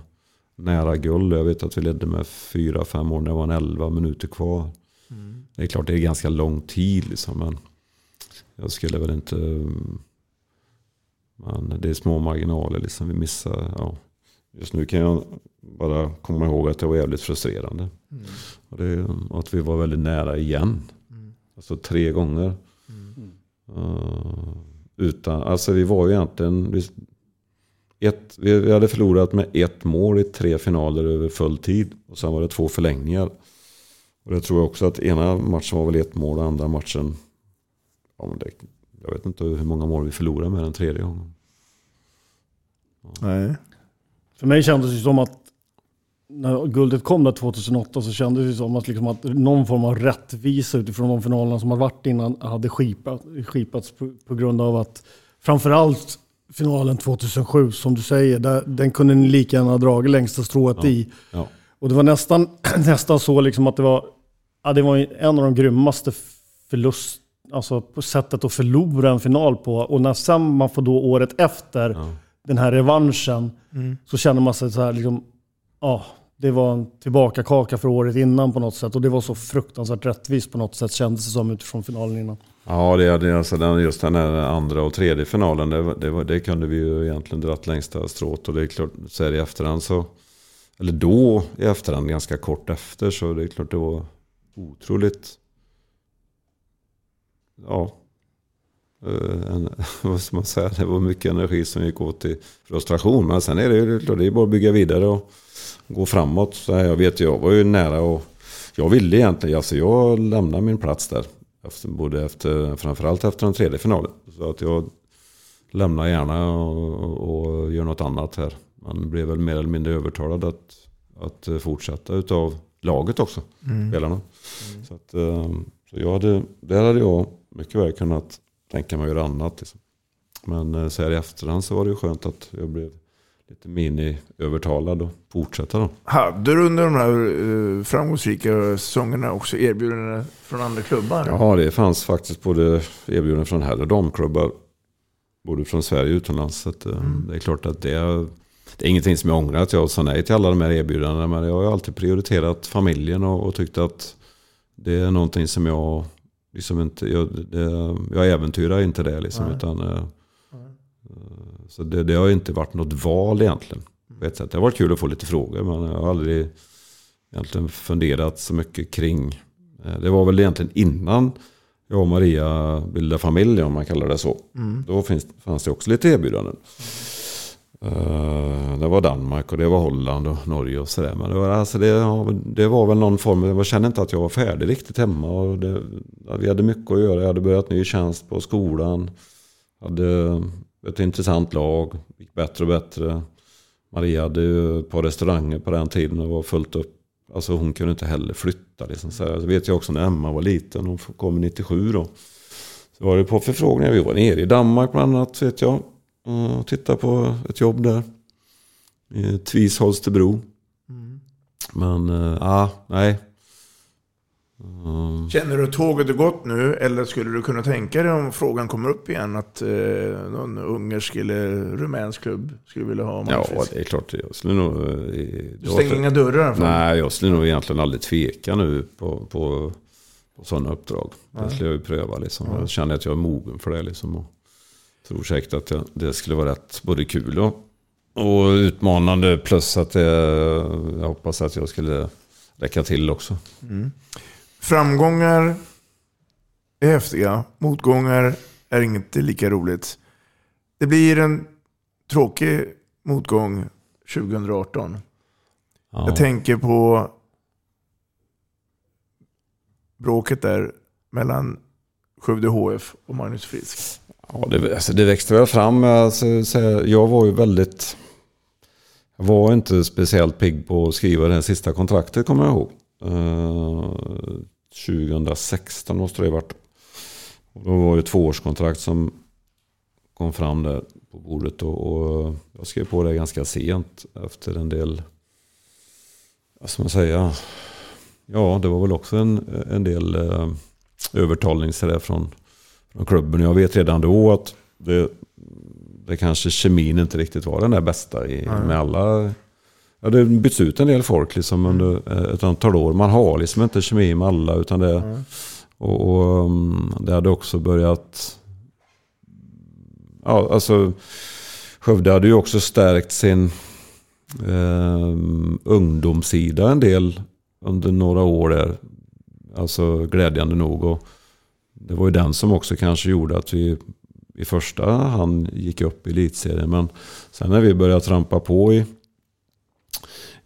nära guld. Jag vet att vi ledde med fyra, fem år när det var en elva minuter kvar. Det är klart det är ganska lång tid liksom, men jag skulle väl inte... Eh, men det är små marginaler liksom. Vi missar... Ja. Just nu kan jag bara komma ihåg att det var jävligt frustrerande. Och, det, och att vi var väldigt nära igen. Alltså tre gånger. Eh, utan, alltså vi var ju egentligen... Vi, ett, vi hade förlorat med ett mål i tre finaler över full tid. Och sen var det två förlängningar. Och det tror jag också att ena matchen var väl ett mål och andra matchen... Ja, men det, jag vet inte hur många mål vi förlorade med den tredje gången. Nej. För mig kändes det som att när guldet kom där 2008 så kändes det som att, liksom att någon form av rättvisa utifrån de finalerna som hade varit innan hade skipat, skipats på, på grund av att framförallt finalen 2007 som du säger, där, den kunde ni lika gärna ha dragit längsta strået Ja, i. ja. Och det var nästan, [clears throat] nästan så liksom att det var, ja, det var en av de grymmaste förlust, alltså på sättet att förlora en final på. Och när sen man får då året efter den här revanschen Mm. så känner man sig så här liksom, ja, det var en tillbakakaka för året innan på något sätt. Och det var så fruktansvärt rättvist på något sätt kändes det som utifrån finalen innan. Ja, det är alltså den, just den här andra och tredje finalen. Det, det, var, det kunde vi ju egentligen dratt längsta strået. Och det är klart, så är det i efterhand så... Eller då i efterhand, ganska kort efter, så det är klart det var otroligt... Ja. Eh, En, [laughs] vad ska man säga? Det var mycket energi som gick åt till frustration. Men sen är det ju det är bara att bygga vidare och gå framåt. Så här, jag vet, jag var ju nära och... Jag ville egentligen, alltså jag lämnade min plats där. Efter, både efter, framförallt efter den tredje finalen. Så att jag lämnar gärna och, och gör något annat här. Man blev väl mer eller mindre övertalad att, att fortsätta utav laget också. Mm. Spelarna. Så, att, eh, så jag hade, där hade jag mycket väl kunnat tänka mig att göra annat. Liksom. Men eh, så här i efterhand så var det ju skönt att jag blev lite mini-övertalad och fortsätta då. Hade du under de här eh, framgångsrika säsongerna också erbjudanden från andra klubbar? Ja, det fanns faktiskt både erbjudanden från herr och damklubbar. Både från Sverige och utomlands. Så att, eh, Det är klart att det det är ingenting som jag ångrar att jag sa nej till alla de här erbjudandena. Men jag har alltid prioriterat familjen och, och tyckt att det är någonting som jag liksom inte, jag, det, jag äventyrar inte det liksom. Nej. Utan, eh, så det, det har inte varit något val egentligen. På ett sätt. Det har varit kul att få lite frågor men jag har aldrig egentligen funderat så mycket kring. eh, Det var väl egentligen innan jag och Maria bildade familj om man kallar det så. Mm. Då finns, fanns det också lite erbjudanden. Eh, Eh, det var Danmark och det var Holland och Norge och sådär. Men det var, alltså det, det var väl någon form, jag kände inte att jag var färdig riktigt hemma. Och det, vi hade mycket att göra, jag hade börjat ny tjänst på skolan. Hade ett intressant lag, gick bättre och bättre. Maria hade ju ett par restauranger på den tiden och var fullt upp. Alltså hon kunde inte heller flytta. Liksom. Så jag vet jag också när Emma var liten, hon kom 97 då. Så var det på förfrågningar, vi var nere i Danmark bland annat vet jag. Och tittade på ett jobb där. I Tvis Holstebro. Men, äh, ah, nej. Mm. Känner du att tåget är gått nu? Eller skulle du kunna tänka dig om frågan kommer upp igen att eh, någon ungersk eller rumänsk klubb skulle vilja ha Ja, Malmfrisk? det är klart. Jag skulle nog... eh, Du stänger inga dörrar fall? Nej, jag skulle nog egentligen aldrig tveka nu på, på, på sådana uppdrag. Det Nej. skulle jag ju pröva liksom. Ja. Jag känner att jag är mogen för det liksom. Och tror säkert att det skulle vara rätt både kul och, och utmanande. Plus att det, jag hoppas att jag skulle räcka till också. Mm. Framgångar är häftiga. Motgångar är inte lika roligt. Det blir en tråkig motgång 2018. Ja. Jag tänker på bråket där mellan Skövde HF och Magnus Frisk. Ja, det, alltså det växte väl fram. Eh, alltså, jag var ju väldigt... Jag var inte speciellt pigg på att skriva det sista kontraktet kommer jag ihåg. Eh, 2016 måste det ha varit. Och då var det tvåårskontrakt som kom fram där på bordet. Och, och eh, jag skrev på det ganska sent efter en del... Vad ska man säga? Ja, det var väl också en, en del eh, övertalning från, från klubben. Jag vet redan då att det, det kanske kemin inte riktigt var den där bästa i, med alla. Ja, det byts ut en del folk liksom under ett antal år. Man har liksom inte kemi med alla. Utan det, Mm. och, och um, det hade också börjat... Ja, alltså Skövde hade ju också stärkt sin eh, ungdomssida en del under några år där. Alltså glädjande nog. Och det var ju den som också kanske gjorde att vi i första hand gick upp i elitserien. Men sen när vi började trampa på i,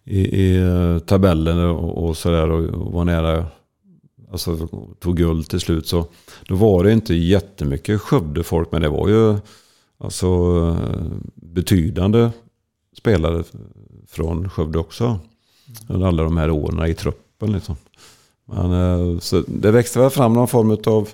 i, i eh, tabellen och, och sådär och, och var nära, alltså tog guld till slut. Så då var det inte jättemycket Skövde-folk. Men det var ju alltså betydande spelare från Skövde också. Under alla de här åren i truppen liksom. Men, eh, så det växte väl fram någon form av...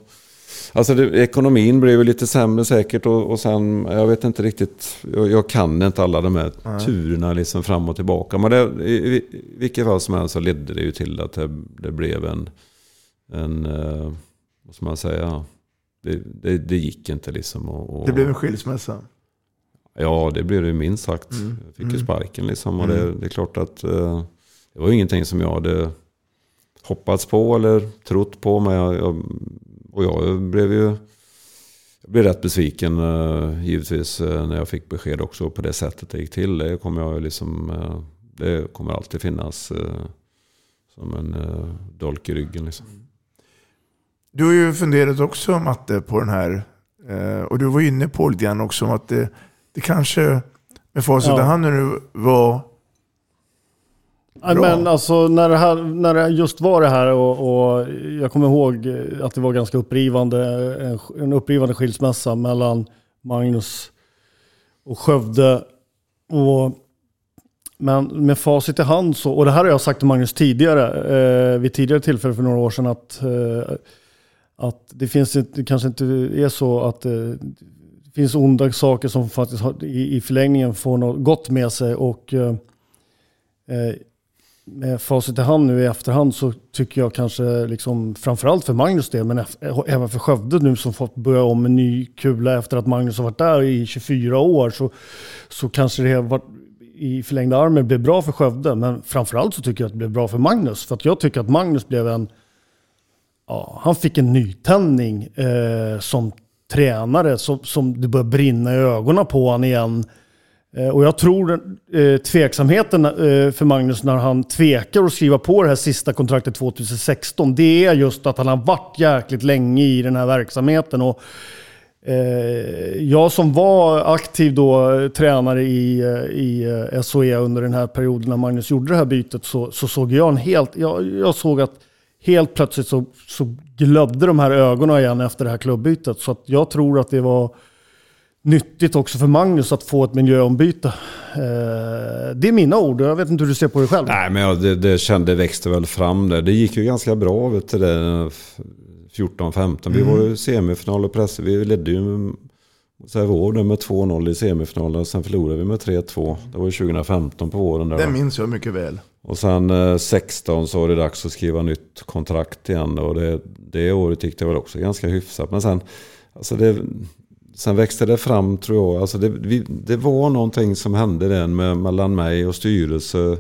Alltså det, ekonomin blev ju lite sämre säkert och, och sen, jag vet inte riktigt, jag, jag kan inte alla de här Nej. turerna liksom fram och tillbaka. Men det, i, i vilket fall som helst så ledde det ju till att det, det blev en, en eh, vad ska man säga, det, det, det gick inte liksom. Och, och, Det blev en skilsmässa. Ja, det blev det ju minst sagt. Mm. Jag fick ju Mm. sparken liksom. Och Mm. det, det är klart att eh, det var ju ingenting som jag hade hoppats på eller trott på. Men jag, jag, och jag blev ju jag blev rätt besviken eh, givetvis eh, när jag fick besked också på det sättet det gick till. Det kommer, jag liksom, eh, det kommer alltid finnas som en dolk i ryggen. Liksom. Du har ju funderat också Matte på den här. Och du var inne på lite grann också om att det, det kanske med facit Ja. i hand nu var Bra. men alltså när det, här, när det just var det här och, och jag kommer ihåg eh, att det var ganska upprivande, en, en upprivande skilsmässa mellan Magnus och Skövde. Och, men med facit i hand så, och det här har jag sagt till Magnus tidigare, eh, vid tidigare tillfälle för några år sedan, att, eh, att det finns det kanske inte är så att eh, det finns onda saker som faktiskt har, i, i förlängningen får något gott med sig. Och eh, eh med facit i hand nu i efterhand så tycker jag kanske, liksom, framförallt för Magnus del, men även för Skövde nu som fått börja om med ny kula efter att Magnus har varit där i 24 år, så, så kanske det har varit i förlängda armen blev bra för Skövde, men framförallt så tycker jag att det blev bra för Magnus. För att jag tycker att Magnus blev en, ja, han fick en nytändning eh, som tränare, som, som det började brinna i ögonen på honom igen. Eh, och jag tror eh, tveksamheten eh, för Magnus när han tvekar att skriva på det här sista kontraktet 2016, det är just att han har varit jäkligt länge i den här verksamheten. Och, eh, jag som var aktiv då, eh, tränare i, eh, i eh, SOE under den här perioden när Magnus gjorde det här bytet så, så såg jag en helt, jag, jag såg att helt plötsligt så, så glödde de här ögonen igen efter det här klubbytet. Så att jag tror att det var nyttigt också för Magnus att få ett miljöombyte. Eh, det är mina ord, jag vet inte hur du ser på det själv. Nej, men jag, det, det kände växte väl fram där. Det gick ju ganska bra vet du, det, 14-15. Vi Mm. var ju semifinal och press. Vi ledde ju våren med 2-0 i semifinalen. Sen förlorade vi med 3-2. Det var ju 2015 på våren. Där, Det minns jag mycket väl. Och sen eh, 16 så var det dags att skriva nytt kontrakt igen. Och det, det året gick det väl också ganska hyfsat. Men sen, alltså det, sen växte det fram tror jag. Alltså det, vi, det var någonting som hände där med, mellan mig och styrelse.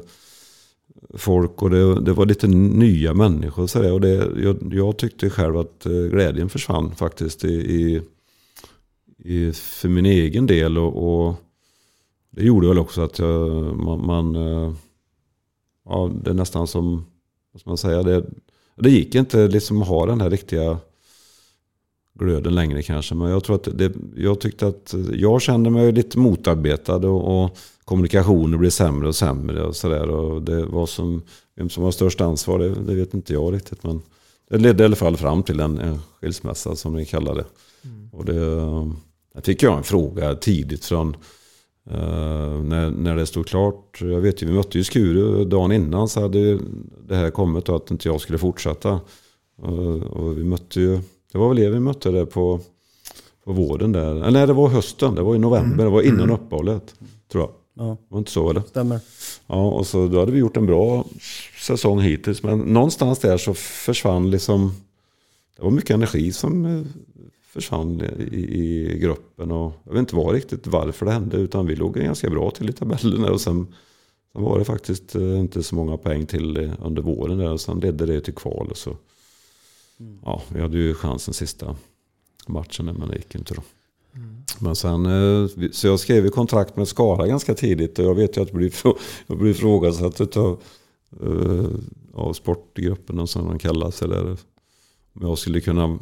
Folk och det, det var lite nya människor. Så där, och det, jag, jag tyckte själv att eh, glädjen försvann faktiskt i, i, i, för min egen del. Och, och det gjorde väl också att jag, man, man eh, ja, det är nästan som, vad ska man säga, det, det gick inte liksom att ha den här riktiga glöden längre kanske. Men jag tror att det, jag tyckte att jag kände mig lite motarbetad och, och kommunikationen blev sämre och sämre och sådär. Och det var som, vem som har störst ansvar, det, det vet inte jag riktigt. Men det ledde i alla fall fram till en, en skilsmässa som ni kallar det. Och det, fick jag en fråga tidigt från Uh, när, när det stod klart, jag vet ju vi mötte ju Skuru dagen innan så hade det här kommit och att inte jag skulle fortsätta. Uh, och vi mötte ju, det var väl det vi mötte där på, på våren där. Eller nej, det var hösten, det var i november, det var innan Mm. uppehållet. Tror jag. Ja. Var inte så eller? Stämmer. Ja, och så då hade vi gjort en bra säsong hittills. Men någonstans där så försvann liksom, det var mycket energi som eh, försvann i, i gruppen. Och jag vet inte vad riktigt varför det hände. Utan vi låg ganska bra till i tabellerna. Och sen, sen var det faktiskt eh, inte så många poäng till eh, under våren. Där, och sen ledde det till kval. Och så, ja, vi hade ju chansen sista matchen men det gick inte då. Men sen, eh, så jag skrev ju kontrakt med Skara ganska tidigt och jag vet ju att jag blir ifrågasatt av, uh, av sportgruppen som de kallas. Eller om jag skulle kunna,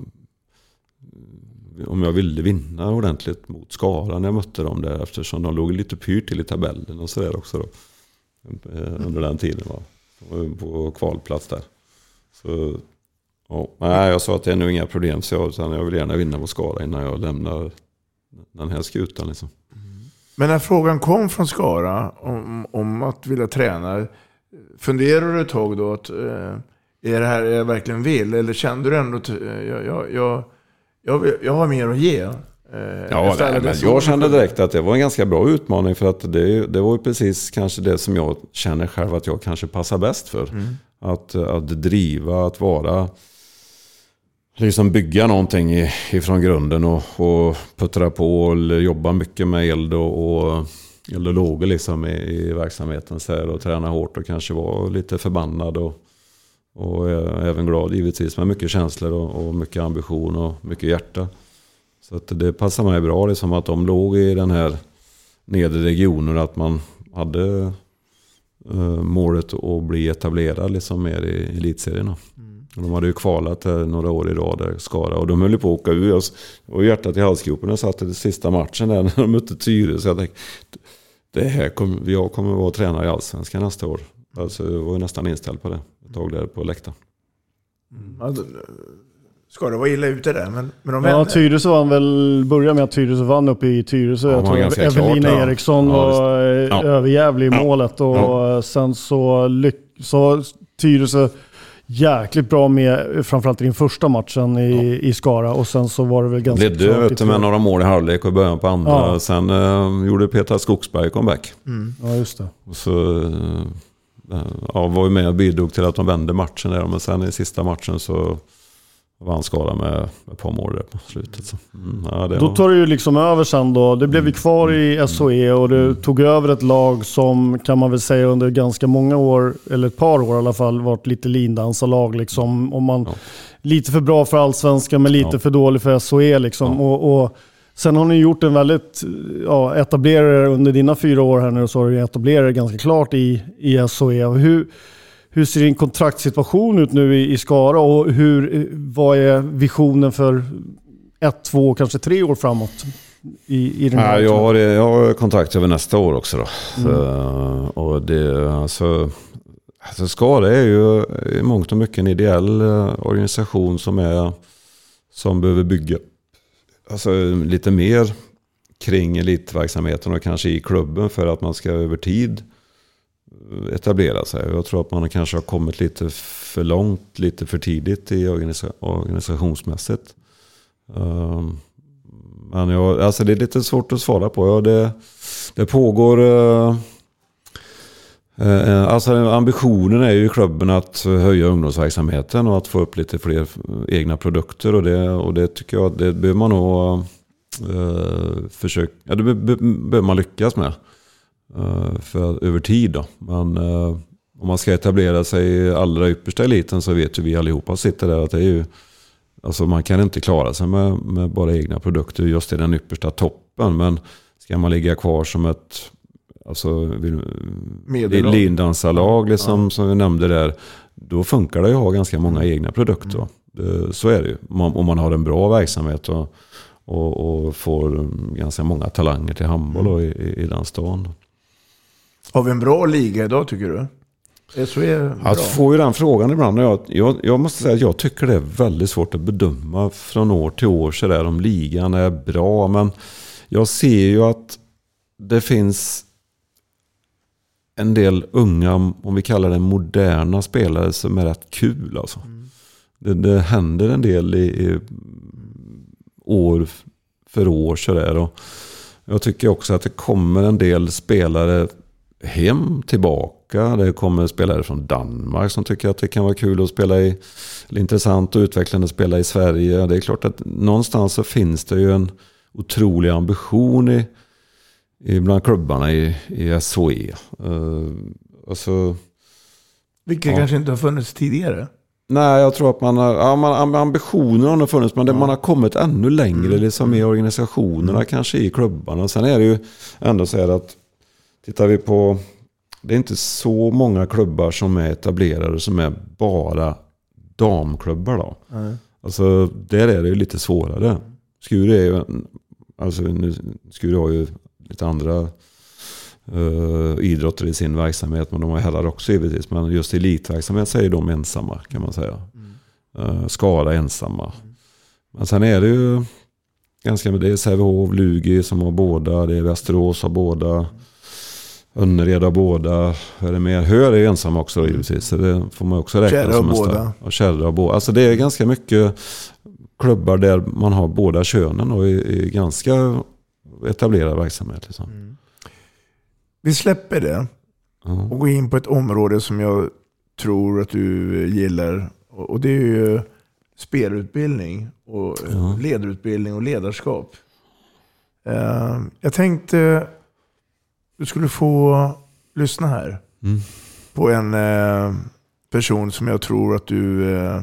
om jag ville vinna ordentligt mot Skara när jag mötte dem där eftersom de låg lite pyrt till i tabellen och sådär också då. eh, Under den tiden va. De var På kvalplats där. Så, ja, nej, jag sa att det är nog inga problem så jag, utan jag vill gärna vinna mot Skara innan jag lämnar den här skutan liksom. Men när frågan kom från Skara om, om att vilja träna, funderar du ett tag då att eh, är det här jag verkligen vill? Eller kände du ändå att eh, jag, jag, jag, jag, jag har mer att ge? Eh, Ja, nej, men jag kände direkt att det var en ganska bra utmaning för att det, det var ju precis kanske det som jag känner själv att jag kanske passar bäst för. Mm. Att, att driva, att vara, liksom bygga någonting ifrån grunden och, och puttra på och jobba mycket med eld och, och eller lågor liksom i, i verksamheten så här, och träna hårt och kanske vara lite förbannad och, och eh, även glad givetvis med mycket känslor och, och mycket ambition och mycket hjärta. Så att det passar mig bra liksom att de låg i den här nedre regionen. Att man hade eh, målet att bli etablerad liksom mer i elitserierna. Mm. De hade ju kvalat några år i rad där, Skara. Och de höll ju på att åka ur. Jag s- Och hjärtat i halsgropen. Jag satt i den sista matchen där [laughs] när de mötte Tyresö. Jag tänkte, det här kommer, jag kommer vara tränare i Allsvenskan nästa år. Alltså, jag var ju nästan inställd på det. Ett tag där på läktaren. Ja, då- Ska det vara illa ute där? Men, men de Ja. Tyresö vann väl, börja med att Tyresö vann uppe i Tyresö. Ja, jag det var tror Evelina klart. Eriksson Ja, var eh, Ja. överjävlig i målet. Och Ja. sen så, lyck- så Tyresö jäkligt bra med, framförallt i den första matchen i, i Skara. Och sen så var det väl ganska Ledde du, med några mål i halvlek och början på andra. Ja. Sen eh, gjorde Peter Skogsberg comeback. Ja, just det. Och så eh, ja, var ju med och bidrog till att de vände matchen där. Men sen i sista matchen så vann Skara med ett par mål på slutet. Så, mm, ja, Då var, tar du ju liksom över sen då. Det blev ju kvar i SOE och du tog över ett lag som kan man väl säga under ganska många år, eller ett par år i alla fall, varit lite lindansarlag liksom. Om man, Lite för bra för allsvenskan men lite Ja. för dålig för SOE liksom. Och, och sen har ni gjort en väldigt, ja, etablerare under dina fyra år här nu så har du etablerat er ganska klart i, i SOE. Hur, hur ser din kontraktssituation ut nu i, i Skara och hur, vad är visionen för ett, två, kanske tre år framåt? I, i den här ja, jag, har, jag har kontrakt över nästa år också. Då. Mm. Så, och det, alltså, alltså Skara är ju i mångt och mycket en ideell eh, organisation som, är, som behöver bygga alltså, lite mer kring elitverksamheten och kanske i klubben för att man ska över tid eh, etablera sig. Jag tror att man kanske har kommit lite för långt, lite för tidigt i organisa organisationsmässigt. Um, men jag, alltså det är lite svårt att svara på. Ja, det, det pågår... Uh, uh, alltså ambitionen är ju i klubben att höja ungdomsverksamheten och att få upp lite fler egna produkter. Och det, och det tycker jag det behöver man nog uh, försöka... Ja, det behöver man lyckas med eh, för, över tid då. Men eh, om man ska etablera sig i allra yppersta eliten så vet ju vi allihopa sitter där att det är ju... Alltså man kan inte klara sig med, med bara egna produkter just i den yppersta toppen. Men ska man ligga kvar som ett alltså, lindansarlag liksom, som vi nämnde där. Då funkar det ju att ha ganska många egna produkter. Mm. Det, så är det ju. Om man, har en bra verksamhet och, och, och får ganska många talanger till handboll i, i, i den stan. Har vi en bra liga idag tycker du? Bra. Jag får ju den frågan ibland. Jag, jag, jag måste säga att jag tycker det är väldigt svårt att bedöma från år till år så där, om ligan är bra. Men jag ser ju att det finns en del unga, om vi kallar det moderna spelare som är rätt kul. Alltså. Det, det händer en del i, i år för år sådär. Och jag tycker också att det kommer en del spelare hem tillbaka. Det kommer spelare från Danmark som tycker att det kan vara kul att spela i, eller intressant och utvecklande att spela i Sverige. Det är klart att någonstans så finns det ju en otrolig ambition i, i bland klubbarna i, i SHE. Uh, alltså, Vilket Ja. kanske inte har funnits tidigare. Nej, jag tror att man har, ja, man, ambitionen har funnits, men det, man har kommit ännu längre liksom, i organisationerna, kanske i klubbarna. Sen är det ju ändå så här att, tittar vi på, det är inte så många klubbar som är etablerade som är bara damklubbar då. Nej. Alltså, där är det ju lite svårare. Skure är ju, alltså nu, Skure har ju lite andra uh, idrotter i sin verksamhet. Men de har herrar också givetvis. Men just elitverksamhet så är de ensamma kan man säga. Uh, Skara ensamma. Men sen är det ju ganska det är Sävehof, Lugi som har båda. Det är Västerås har båda. Önnered båda. Är det mer? Hör är ju ensam också då, givetvis. Så det får man också räkna Kärra som en. Och Kärra båda. Alltså det är ganska mycket klubbar där man har båda könen och i, i ganska etablerad verksamhet. Liksom. Vi släpper det och går in på ett område som jag tror att du gillar. Och det är ju spelutbildning och eh, ledarutbildning och ledarskap. Eh, Jag tänkte du skulle få lyssna här Mm. på en eh, person som jag tror att du eh,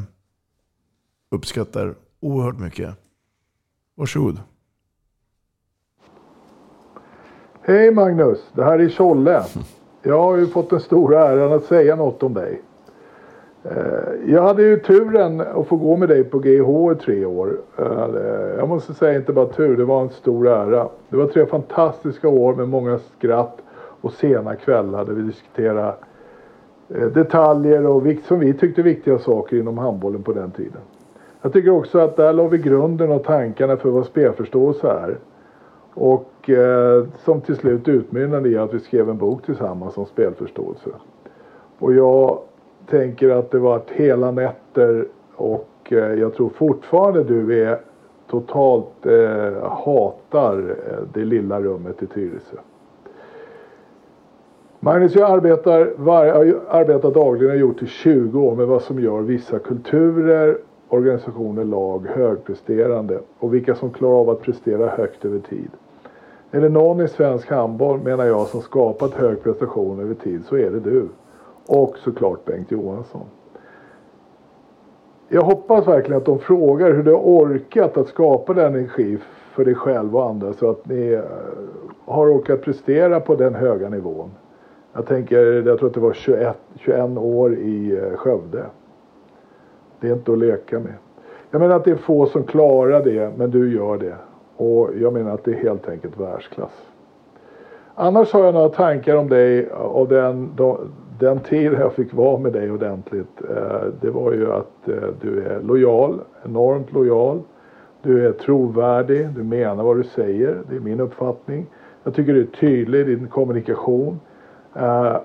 uppskattar oerhört mycket. Varsågod. Hej Magnus, det här är Tjolle. Jag har ju fått den stora äran att säga något om dig. Eh, jag hade ju turen att få gå med dig på GH i tre år. Eh, jag måste säga inte bara tur, det var en stor ära. Det var tre fantastiska år med många skratt och sena kvällar där vi diskuterade eh, detaljer och som vi tyckte viktiga saker inom handbollen på den tiden. Jag tycker också att där la vi grunden och tankarna för vad spelförståelse är. Och eh, som till slut utmynnade i att vi skrev en bok tillsammans om spelförståelse. Och jag tänker att det varit hela nätter och eh, jag tror fortfarande du är totalt eh, hatar eh, det lilla rummet i Tyresö. Magnus, jag arbetar, var, jag arbetar dagligen och gjort i 20 år med vad som gör vissa kulturer, organisationer, lag högpresterande och vilka som klarar av att prestera högt över tid. Är det någon i svensk handboll, menar jag, som skapat hög prestation över tid så är det du. Och såklart Bengt Johansson. Jag hoppas verkligen att de frågar hur du har orkat att skapa den energi för dig själv och andra så att ni eh, har orkat prestera på den höga nivån. Jag tänker, jag tror att det var 21, 21 år i eh, Skövde. Det är inte att leka med. Jag menar att det är få som klarar det, men du gör det. Och jag menar att det är helt enkelt världsklass. Annars har jag några tankar om dig och den, den tid jag fick vara med dig ordentligt. Eh, det var ju att eh, du är lojal, enormt lojal. Du är trovärdig, du menar vad du säger. Det är min uppfattning. Jag tycker du är tydlig i din kommunikation. Uh,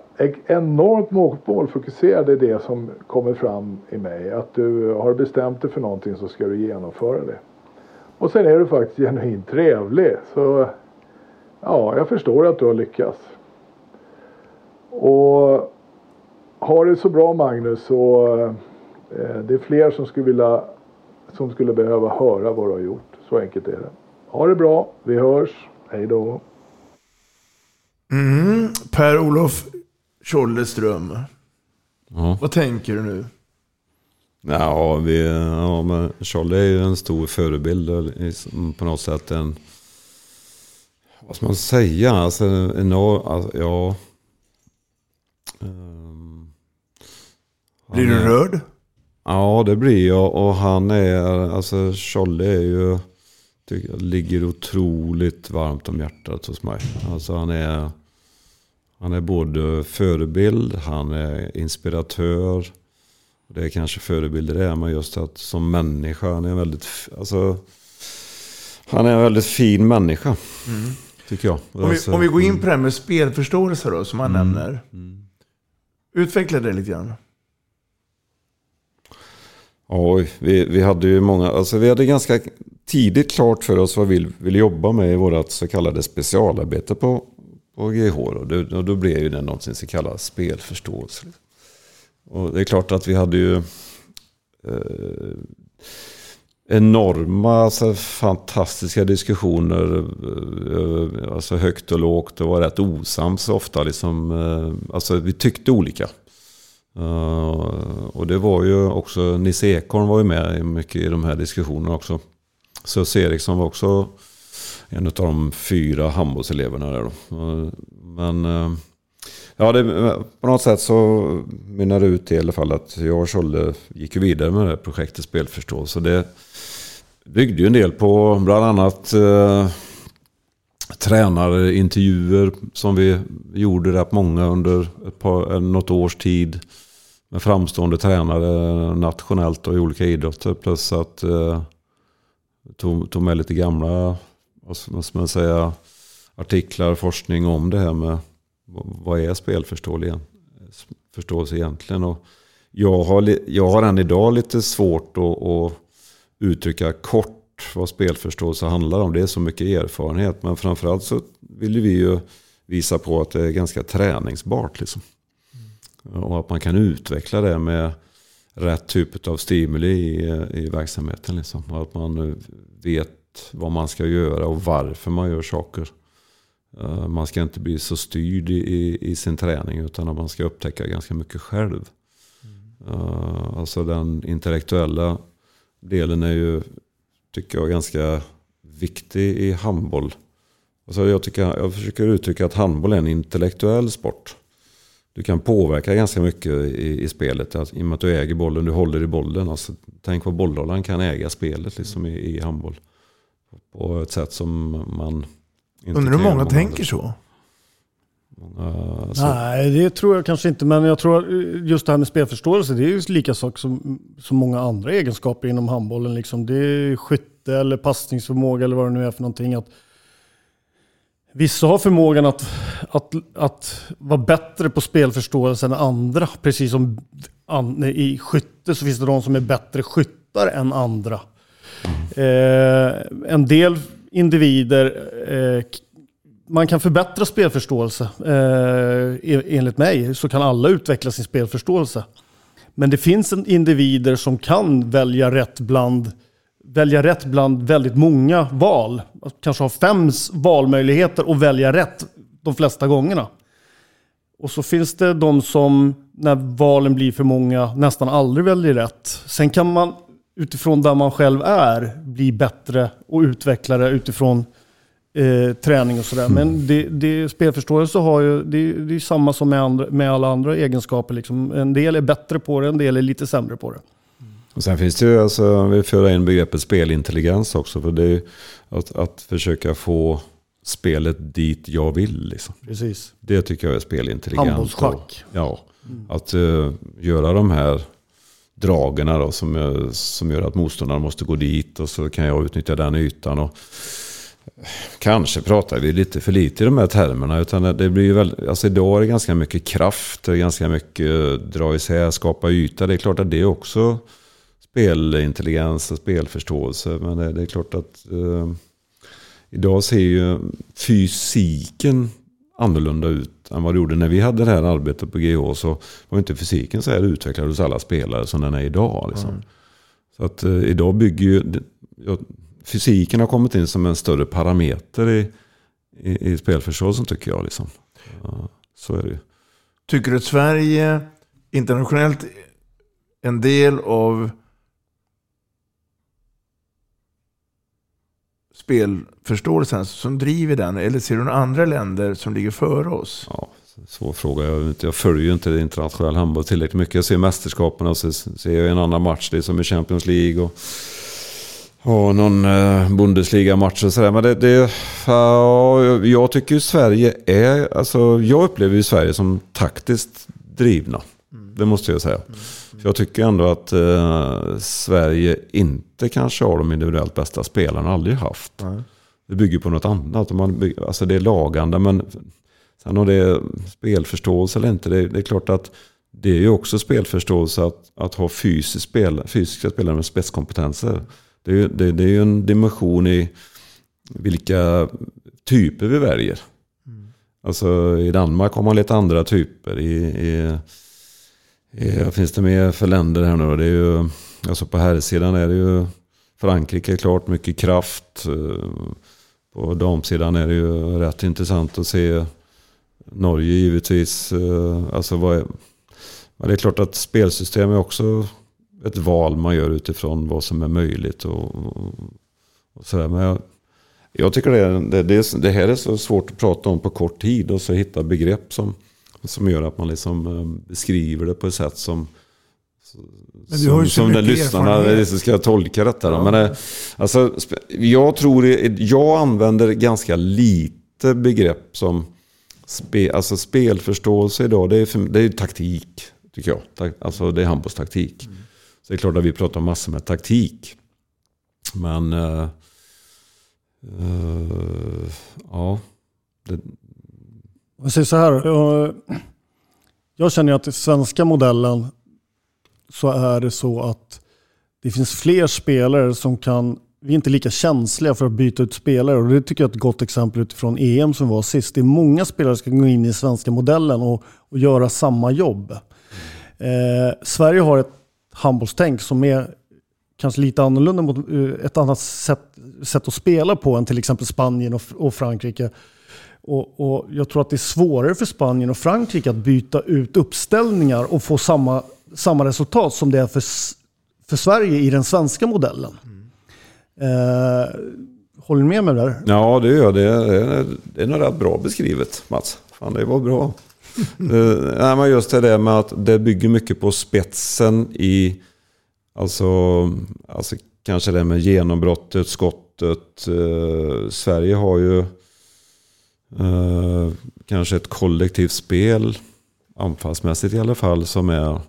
enormt målfokuserad är det som kommer fram i mig. Att du har bestämt dig för någonting så ska du genomföra det. Och sen är du faktiskt genuint trevlig. Så ja, jag förstår att du har lyckats. Och har det så bra Magnus så eh, det är fler som skulle vilja som skulle behöva höra vad du har gjort. Så enkelt är det. Ha det bra. Vi hörs. Hej då. Mm, Per-Olof Tjolleström. Ja. Vad tänker du nu? Ja, vi, ja men Charlie är ju en stor förebild i- på något sätt. En, vad ska man säga? Alltså, en, alltså ja. Ehm, Blir du rörd? Ja, det blir jag. Och han är, alltså Charlie är ju, tycker jag, ligger otroligt varmt om hjärtat hos mig. Alltså han är, han är både förebild, han är inspiratör. Det är kanske förebilder det är, men just att som människa, han är en väldigt, alltså, han är en väldigt fin människa. Mm. Tycker jag. Om vi, Alltså, om vi går in mm. på det här med spelförståelse då, som han Mm. nämner. Utveckla det lite grann. Oj, vi, vi hade ju många, alltså vi hade ganska tidigt klart för oss vad vi ville jobba med i vårt så kallade specialarbete på, på GH. Och då, och då blev ju det någonting som kallas spelförståelse. Och det är klart att vi hade ju eh, enorma, alltså, fantastiska diskussioner. Eh, alltså högt och lågt och var rätt osams ofta. Liksom, eh, alltså vi tyckte olika. Eh, och det var ju också, Nisse Ekholm var ju med mycket i de här diskussionerna också. Sus Eriksson var också en av de fyra handbollseleverna där då. Men ja, det, på något sätt så mynnade det ut i alla fall att jag och Scholle gick ju vidare med det här projektet Spelförståelse. Det byggde ju en del på bland annat eh, tränarintervjuer som vi gjorde rätt många under ett par, eh, något års tid. Med framstående tränare nationellt och i olika idrotter. Plus att eh, tog, tog med lite gamla vad ska man säga, artiklar, forskning om det här med vad är spelförståelse egentligen? Och jag, har, jag har än idag lite svårt att, att uttrycka kort vad spelförståelse handlar om. Det är så mycket erfarenhet. Men framförallt så vill vi ju visa på att det är ganska träningsbart. Liksom. Mm. Och att man kan utveckla det med rätt typ av stimuli i, i verksamheten. Liksom. Och att man vet vad man ska göra och varför man gör saker. Eh, man ska inte bli så styrd i, i sin träning utan att man ska upptäcka ganska mycket själv. Mm. Alltså den intellektuella delen är ju, tycker jag, ganska viktig i handboll. Alltså jag, tycker, jag försöker uttrycka att handboll är en intellektuell sport. Du kan påverka ganska mycket i, i spelet. Att, I och med att du äger bollen, du håller i bollen. Alltså, tänk vad bollhållaren kan äga spelet liksom, i, i handboll. På ett sätt som man inte Undrar hur många tänker så? Många, alltså. Nej, det tror jag kanske inte. Men jag tror just det här med spelförståelse, det är ju lika sak som, som många andra egenskaper inom handbollen. Liksom. Det är skytte eller passningsförmåga eller vad det nu är för någonting. Att Vissa har förmågan att, att, att vara bättre på spelförståelse än andra. Precis som i skytte så finns det de som är bättre skyttar än andra. Mm. Eh, en del individer, eh, man kan förbättra spelförståelse. Eh, enligt mig så kan alla utveckla sin spelförståelse. Men det finns individer som kan välja rätt bland välja rätt bland väldigt många val. Kanske ha fem valmöjligheter och välja rätt de flesta gångerna. Och så finns det de som, när valen blir för många, nästan aldrig väljer rätt. Sen kan man utifrån där man själv är bli bättre och utveckla det utifrån eh, träning och sådär. Mm. Men det, det, spelförståelse har ju, det, det är samma som med, andra, med alla andra egenskaper. Liksom. En del är bättre på det, en del är lite sämre på det. Och sen finns det ju, alltså, vi för in begreppet spelintelligens också. För det är att, att försöka få spelet dit jag vill. Liksom. Precis. Det tycker jag är spelintelligens. Handbollsschack. Ja, mm. att uh, göra de här dragen då, som, som gör att motståndaren måste gå dit och så kan jag utnyttja den ytan. Och, Kanske pratar vi lite för lite i de här termerna. Utan det blir väl, alltså idag är det ganska mycket kraft, det är ganska mycket dra isär, skapa yta. Det är klart att det är också spelintelligens och spelförståelse. Men det, det är klart att eh, idag ser ju fysiken annorlunda ut än vad det gjorde när vi hade det här arbetet på GH. Så var inte fysiken så här utvecklad hos alla spelare som den är idag. Liksom. Mm. Så att eh, idag bygger ju... Ja, fysiken har kommit in som en större parameter i, i, i spelförståelsen tycker jag. Liksom. Så är det ju. Tycker du att Sverige internationellt en del av spelförståelsen som driver den? Eller ser du några andra länder som ligger före oss? Ja, svår fråga. Jag, jag följer ju inte internationell handboll tillräckligt mycket. Jag ser mästerskapen och så ser jag en annan match. Det är som i Champions League. Och, och någon eh, Bundesliga-match och sådär. Men det, det, ja, jag tycker ju Sverige är... Alltså, jag upplever ju Sverige som taktiskt drivna. Mm. Det måste jag säga. Mm. Jag tycker ändå att eh, Sverige inte kanske har de individuellt bästa spelarna, aldrig haft. Nej. Det bygger på något annat. Man bygger, alltså det är lagande, men sen om det är spelförståelse eller inte, det, det är klart att det är ju också spelförståelse att, att ha fysisk spel, fysiska spelare med spetskompetenser. Det är, ju, det, det är en dimension i vilka typer vi väljer. Mm. Alltså i Danmark har man lite andra typer. I, i Eh, vad finns det mer för länder här nu Det är ju, alltså på här sidan är det ju Frankrike är klart, mycket kraft. Eh, på damsidan är det ju rätt intressant att se Norge givetvis. Eh, alltså vad är, men det är klart att spelsystem är också ett val man gör utifrån vad som är möjligt. Och, och sådär. Men jag, jag tycker det, det, det, här är så svårt att prata om på kort tid och så hitta begrepp som som gör att man liksom eh, beskriver det på ett sätt som som, som den lyssnarna ska tolka detta. Ja. Men det, eh, alltså, jag tror, jag använder ganska lite begrepp som spe, alltså spelförståelse idag. Det är, för, det är taktik, tycker jag. Alltså det är handbollstaktik. Mm. Så det är klart att vi pratar massor med taktik. Men uh, uh, ja, det, Jag säger så här. Jag, jag känner att i svenska modellen så är det så att det finns fler spelare som kan vi är inte lika känsliga för att byta ut spelare och det tycker jag är ett gott exempel utifrån EM som var sist. Det är många spelare som ska gå in i svenska modellen och, och göra samma jobb. Eh, Sverige har ett handbollstänk som är kanske lite annorlunda mot eh, ett annat sätt, sätt att spela på än till exempel Spanien och, och Frankrike. Och, och, jag tror att det är svårare för Spanien och Frankrike att byta ut uppställningar och få samma, samma resultat som det är för, för Sverige i den svenska modellen. Eh, håller ni med mig där? Ja, det gör jag. Det är, det är nog rätt bra beskrivet, Mats. Fan, det var bra uh, nej, men just det där med att det bygger mycket på spetsen i... Alltså, alltså kanske det med genombrottet, skottet. Uh, Sverige har ju uh, kanske ett kollektivt spel, anfallsmässigt i alla fall, som är,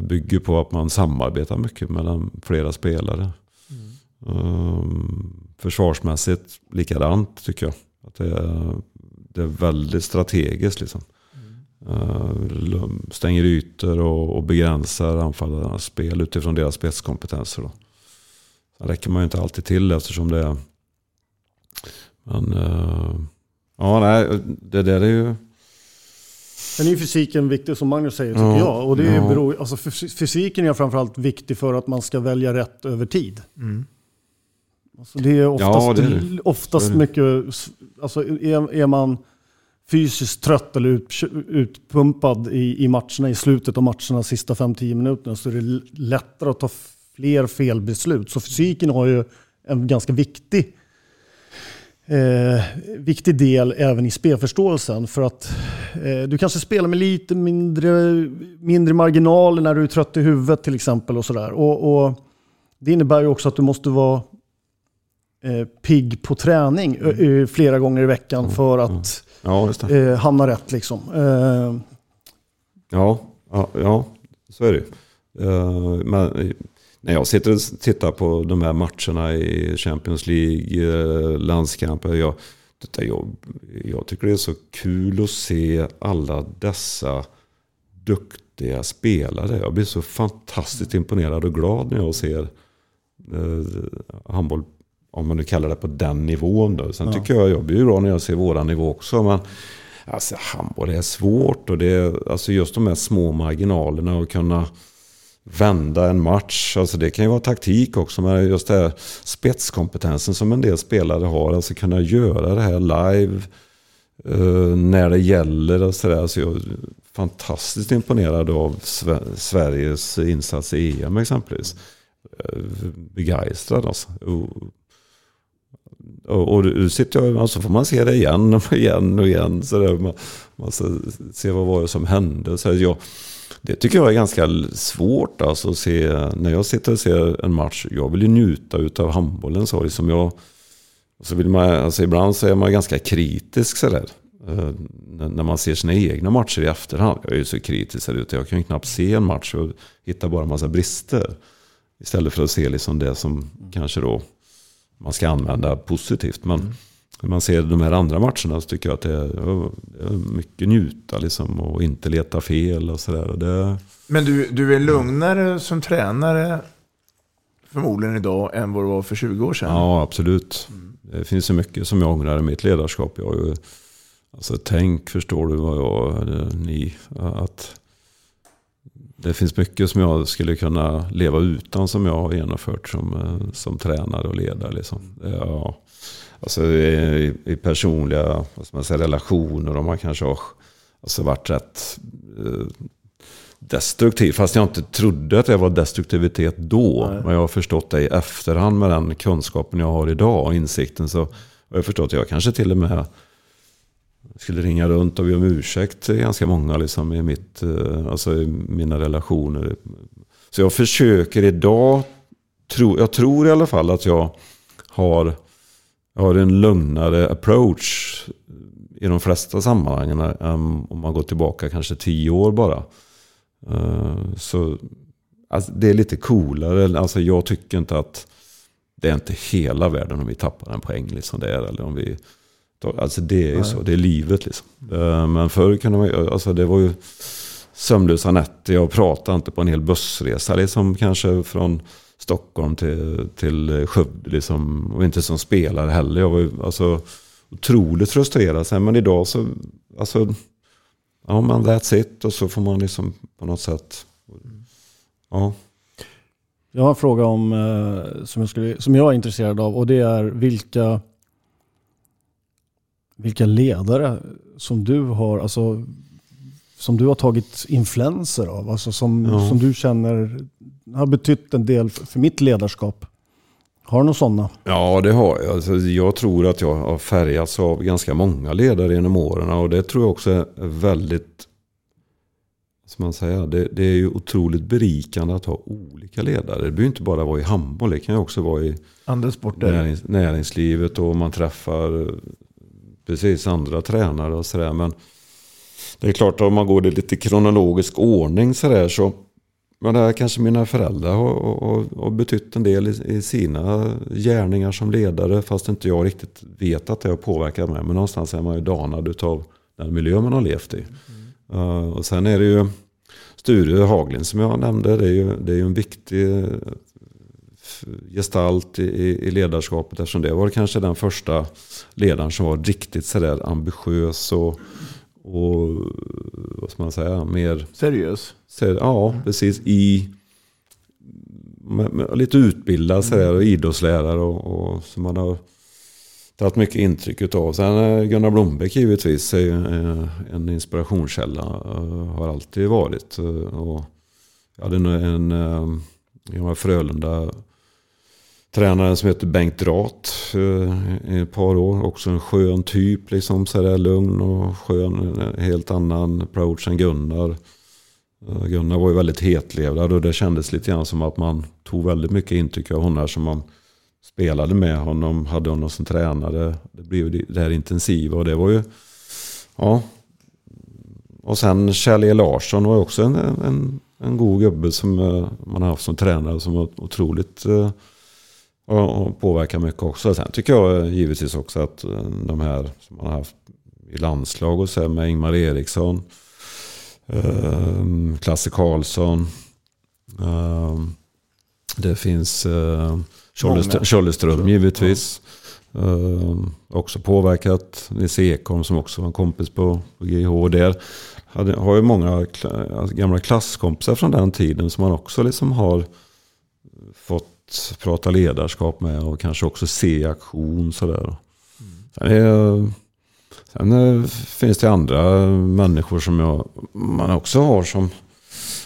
bygger på att man samarbetar mycket mellan flera spelare. Um, försvarsmässigt likadant tycker jag. Att det, är, det är väldigt strategiskt. Liksom. Uh, stänger ytor och, och begränsar anfallarnas spel utifrån deras spetskompetenser. Då. Sen räcker man ju inte alltid till eftersom det är... Men, uh, ja, nej, det där är ju... Sen är ju fysiken viktig som Magnus säger tycker ja, jag. Och det ja. beror, alltså, fysiken är framförallt viktig för att man ska välja rätt över tid. Mm. Alltså det är oftast, ja, det är oftast mycket, alltså är, är, man fysiskt trött eller ut, utpumpad i, i matcherna i slutet av matcherna, sista 5-10 minuterna, så är det lättare att ta fler felbeslut. Så fysiken har ju en ganska viktig, eh, viktig del även i spelförståelsen. För att eh, du kanske spelar med lite mindre, mindre marginaler när du är trött i huvudet till exempel. och, sådär. och, och Det innebär ju också att du måste vara eh, pigg på träning mm. flera gånger i veckan mm. för att ja, eh, hamna rätt. Liksom. Eh. Ja, ja, ja, så är det uh, men, När jag sitter och tittar på de här matcherna i Champions League, uh, landskamper. Jag, detta, jag, jag tycker det är så kul att se alla dessa duktiga spelare. Jag blir så fantastiskt imponerad och glad när jag ser uh, handboll om man nu kallar det på den nivån då. Sen ja. tycker jag, jag blir bra när jag ser våran nivå också. Men alltså, handboll är svårt och det är alltså just de här små marginalerna och kunna vända en match. Alltså det kan ju vara taktik också, men just det här spetskompetensen som en del spelare har. Alltså kunna göra det här live uh, när det gäller och sådär. Alltså jag är fantastiskt imponerad av Sveriges insats i EM exempelvis. Uh, begeistrad alltså. Och, och du sitter och så alltså får man se det igen och igen och igen. Så där, man, man se vad var det som hände. Så jag, det tycker jag är ganska svårt alltså, att se. När jag sitter och ser en match, jag vill ju njuta av handbollen. Så liksom jag, så vill man, alltså ibland så är man ganska kritisk sådär. Eh, när man ser sina egna matcher i efterhand. Jag är ju så kritisk där ute. Jag kan ju knappt se en match och hitta bara en massa brister. Istället för att se liksom det som kanske då man ska använda positivt. Men mm. när man ser de här andra matcherna så tycker jag att det är, mycket njuta liksom, och inte leta fel och sådär. Det... Men du, du är lugnare som tränare förmodligen idag än vad du var för 20 år sedan? Ja, absolut. Mm. Det finns så mycket som jag ångrar i mitt ledarskap. Jag ju, alltså, tänk, förstår du vad jag, ni, att det finns mycket som jag skulle kunna leva utan som jag har genomfört som, eh, som tränare och ledare. Liksom. Ja, alltså i, i personliga vad säga, relationer och man kanske har alltså varit rätt eh, destruktiv. Fast jag inte trodde att det var destruktivitet då. Nej. Men jag har förstått det i efterhand med den kunskapen jag har idag och insikten. Så har jag förstått att jag kanske till och med skulle ringa runt och be om ursäkt till ganska många liksom, i, mitt, eh, alltså, i mina relationer. Så jag försöker idag, tro, jag tror i alla fall att jag har, jag har en lugnare approach i de flesta sammanhangen än om man går tillbaka kanske tio år bara. Eh, så alltså, det är lite coolare. Alltså, jag tycker inte att det är inte hela världen om vi tappar en poäng liksom det är. Eller om vi Alltså det är ju så, det är livet liksom. Eh, Men förr kunde man ju- alltså det var ju sömnlösa nätter. Jag pratade inte på en hel bussresa. Liksom kanske från Stockholm till, till Skövde. Liksom, och inte som spelare heller. Jag var ju alltså, otroligt frustrerad. Sen, men idag så, alltså, ja men that's it. Och så får man liksom på något sätt, ja. Jag har en fråga om, eh, som, jag skulle, som jag är intresserad av och det är vilka, vilka ledare som du har, alltså, som du har tagit influenser av, alltså som, Ja. som du känner har betytt en del för, för mitt ledarskap. Har du några sådana? Ja, det har jag. Alltså, jag tror att jag har färgats av ganska många ledare genom åren. Och det tror jag också är väldigt... Ska man säga, det, det är ju otroligt berikande att ha olika ledare. Det behöver inte bara vara i handboll. Det kan ju också vara i Andra sporter. närings, näringslivet och man träffar precis andra tränare och sådär. Men det är klart om man går i lite kronologisk ordning sådär så men det här kanske mina föräldrar har, har, har betytt en del i, i sina gärningar som ledare. Fast inte jag riktigt vet att det har påverkat mig. Men någonstans är man ju danad utav den miljö man har levt i. Uh, och sen är det ju Sture Haglin som jag nämnde. Det är ju, det är ju en viktig gestalt i, i ledarskapet. Eftersom det var kanske den första ledaren som var riktigt sådär ambitiös och, och vad ska man säga, mer Seriös? ser, ja, precis. I, med, med, lite utbildad sådär, och idrottslärare och, och som man har tagit mycket intryck utav. Sen eh, Gunnar Blombeck givetvis är eh, en inspirationskälla. eh, Har alltid varit. Och jag hade en, en gammal Frölunda Tränaren som heter Bengt Drat eh, i ett par år. Också en skön typ, liksom sådär lugn och skön. En helt annan approach än Gunnar. Eh, Gunnar var ju väldigt hetlevrad och det kändes lite grann som att man tog väldigt mycket intryck av honom som man spelade med honom, hade honom som tränare. Det blev det här intensiva och det var ju, ja. Och sen Kjell E. Larsson var ju också en, en, en god gubbe som eh, man har haft som tränare som var otroligt eh, och och påverkar mycket också. Sen tycker jag givetvis också att eh, de här som man har haft i landslag och så med Ingmar Eriksson, eh, Klasse Karlsson. eh, Det finns eh, Tjolleström, givetvis. Eh, också påverkat Nils Ekholm som också var en kompis på, på GH. Där hade, har ju många alltså, gamla klasskompisar från den tiden som man också liksom har fått prata ledarskap med och kanske också se aktion. Sådär. Sen, är, sen eh, finns det andra människor som jag, man också har som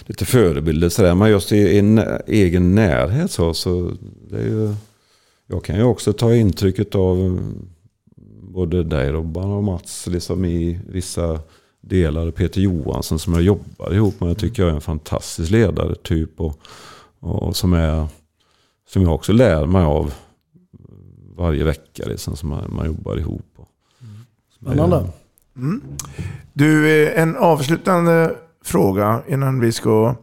lite förebilder. Sådär. Men just i, i egen närhet så, så det är ju, jag kan ju också ta intrycket av eh, både dig Robban och Mats liksom i vissa delar. Peter Johansson som jag jobbar ihop med. Jag tycker jag är en fantastisk ledare typ. Och, och som, är, som jag också lär mig av varje vecka liksom, som man, man jobbar ihop. Och, Spännande. Mm. Du, eh, en avslutande fråga innan vi ska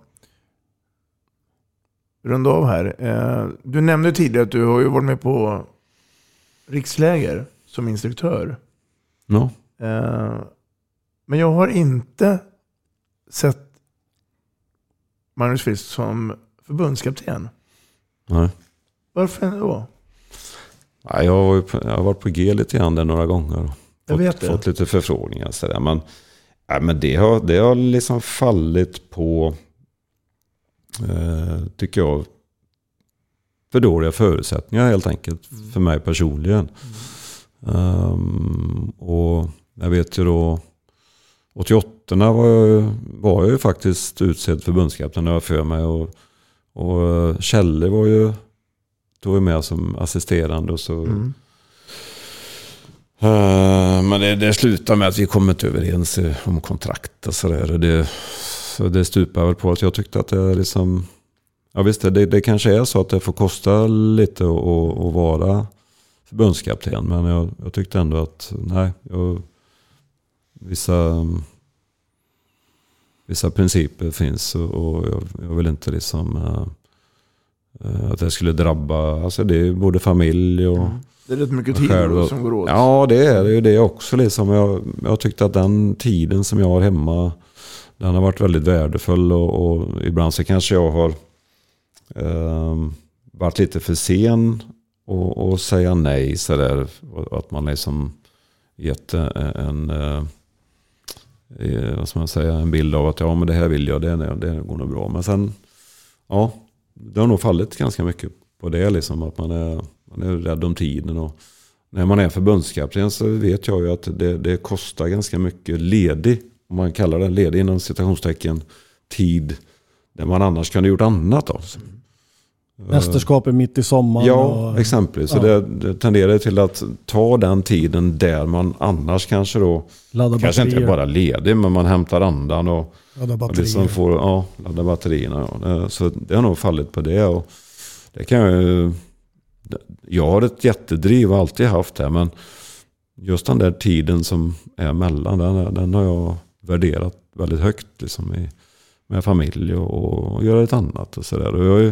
runda av här. Eh, Du nämnde tidigare att du har ju varit med på riksläger som instruktör. Ja. Eh, Men jag har inte sett Magnus Frisk som förbundskapten. Nej. Varför då? Ja, jag, har på- jag har varit på G lite grann där några gånger. Jag Fått, vet det. fått lite förfrågningar. Sådär. Men, ja, men det, har, det har liksom fallit på, eh, tycker jag, för dåliga förutsättningar helt enkelt. För mig personligen. Ehm, och jag vet ju då, 88 var jag, var jag ju faktiskt utsedd förbundskapten när jag var för mig. Och, och eh, Kjelle var ju, tog ju med som assisterande. Och så, Mm. Eh, Men det, det slutar med att vi kom inte överens eh, om kontrakt och sådär. Det, så det stupar väl på att jag tyckte att det liksom... Ja visst, det, det kanske är så att det får kosta lite att, vara förbundskapten. Men jag, jag tyckte ändå att nej, jag, vissa, vissa principer finns och, jag, jag vill inte liksom... eh, eh, att det skulle drabba, alltså det är både familj och, Det är rätt mycket tid själv. som går åt. Ja, det är det ju det också. Liksom. Jag, jag tyckte att den tiden som jag har hemma, den har varit väldigt värdefull. Och, och ibland så kanske jag har eh, varit lite för sen och, och säga nej. Så där. Och Att man liksom gett en, en, eh, Eh, vad ska man säga, en bild av att ja, men det här vill jag, det, det går nog bra. Men sen, ja, det har nog fallit ganska mycket på det. Liksom, att man är, man är rädd om tiden. Och när man är förbundskapten så vet jag ju att det, det kostar ganska mycket ledig, om man kallar det ledig inom citationstecken, tid. Där man annars kunde gjort annat. Då. Mästerskapet mitt i sommaren. Ja, och, exempelvis. Så ja. det, det tenderar till att ta den tiden där man annars kanske då, Ladda kanske inte batterier. bara ledig, men man hämtar andan och, Ladda och batterier. liksom får, ja, ladda batterierna. Ja. Det- Så det har nog fallit på det. Och det kan jag ju, jag har ett jättedriv och alltid haft det, men just den där tiden som är mellan, den, den har jag värderat väldigt högt liksom i, med familj och, och göra ett annat och sådär.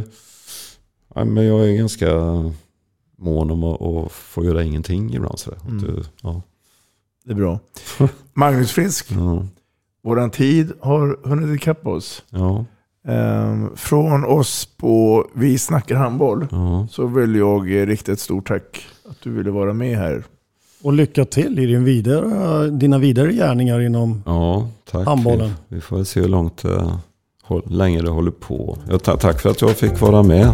Och jag är, ja, men jag är ganska mån om att, att få göra ingenting ibland. Sådär. Mm. Att, ja. Det är bra. [laughs] Magnus Frisk, Ja. våran tid har hunnit ikapp oss. Ja. Ehm, från oss på Vi snackar handboll Ja. så vill jag rikta ett stort tack att du ville vara med här. Och lycka till i din vidare, dina vidare gärningar inom Ja, tack. handbollen. Vi, vi får se hur långt, eh, håll, länge det håller på. Ja, ta, tack för att jag fick vara med.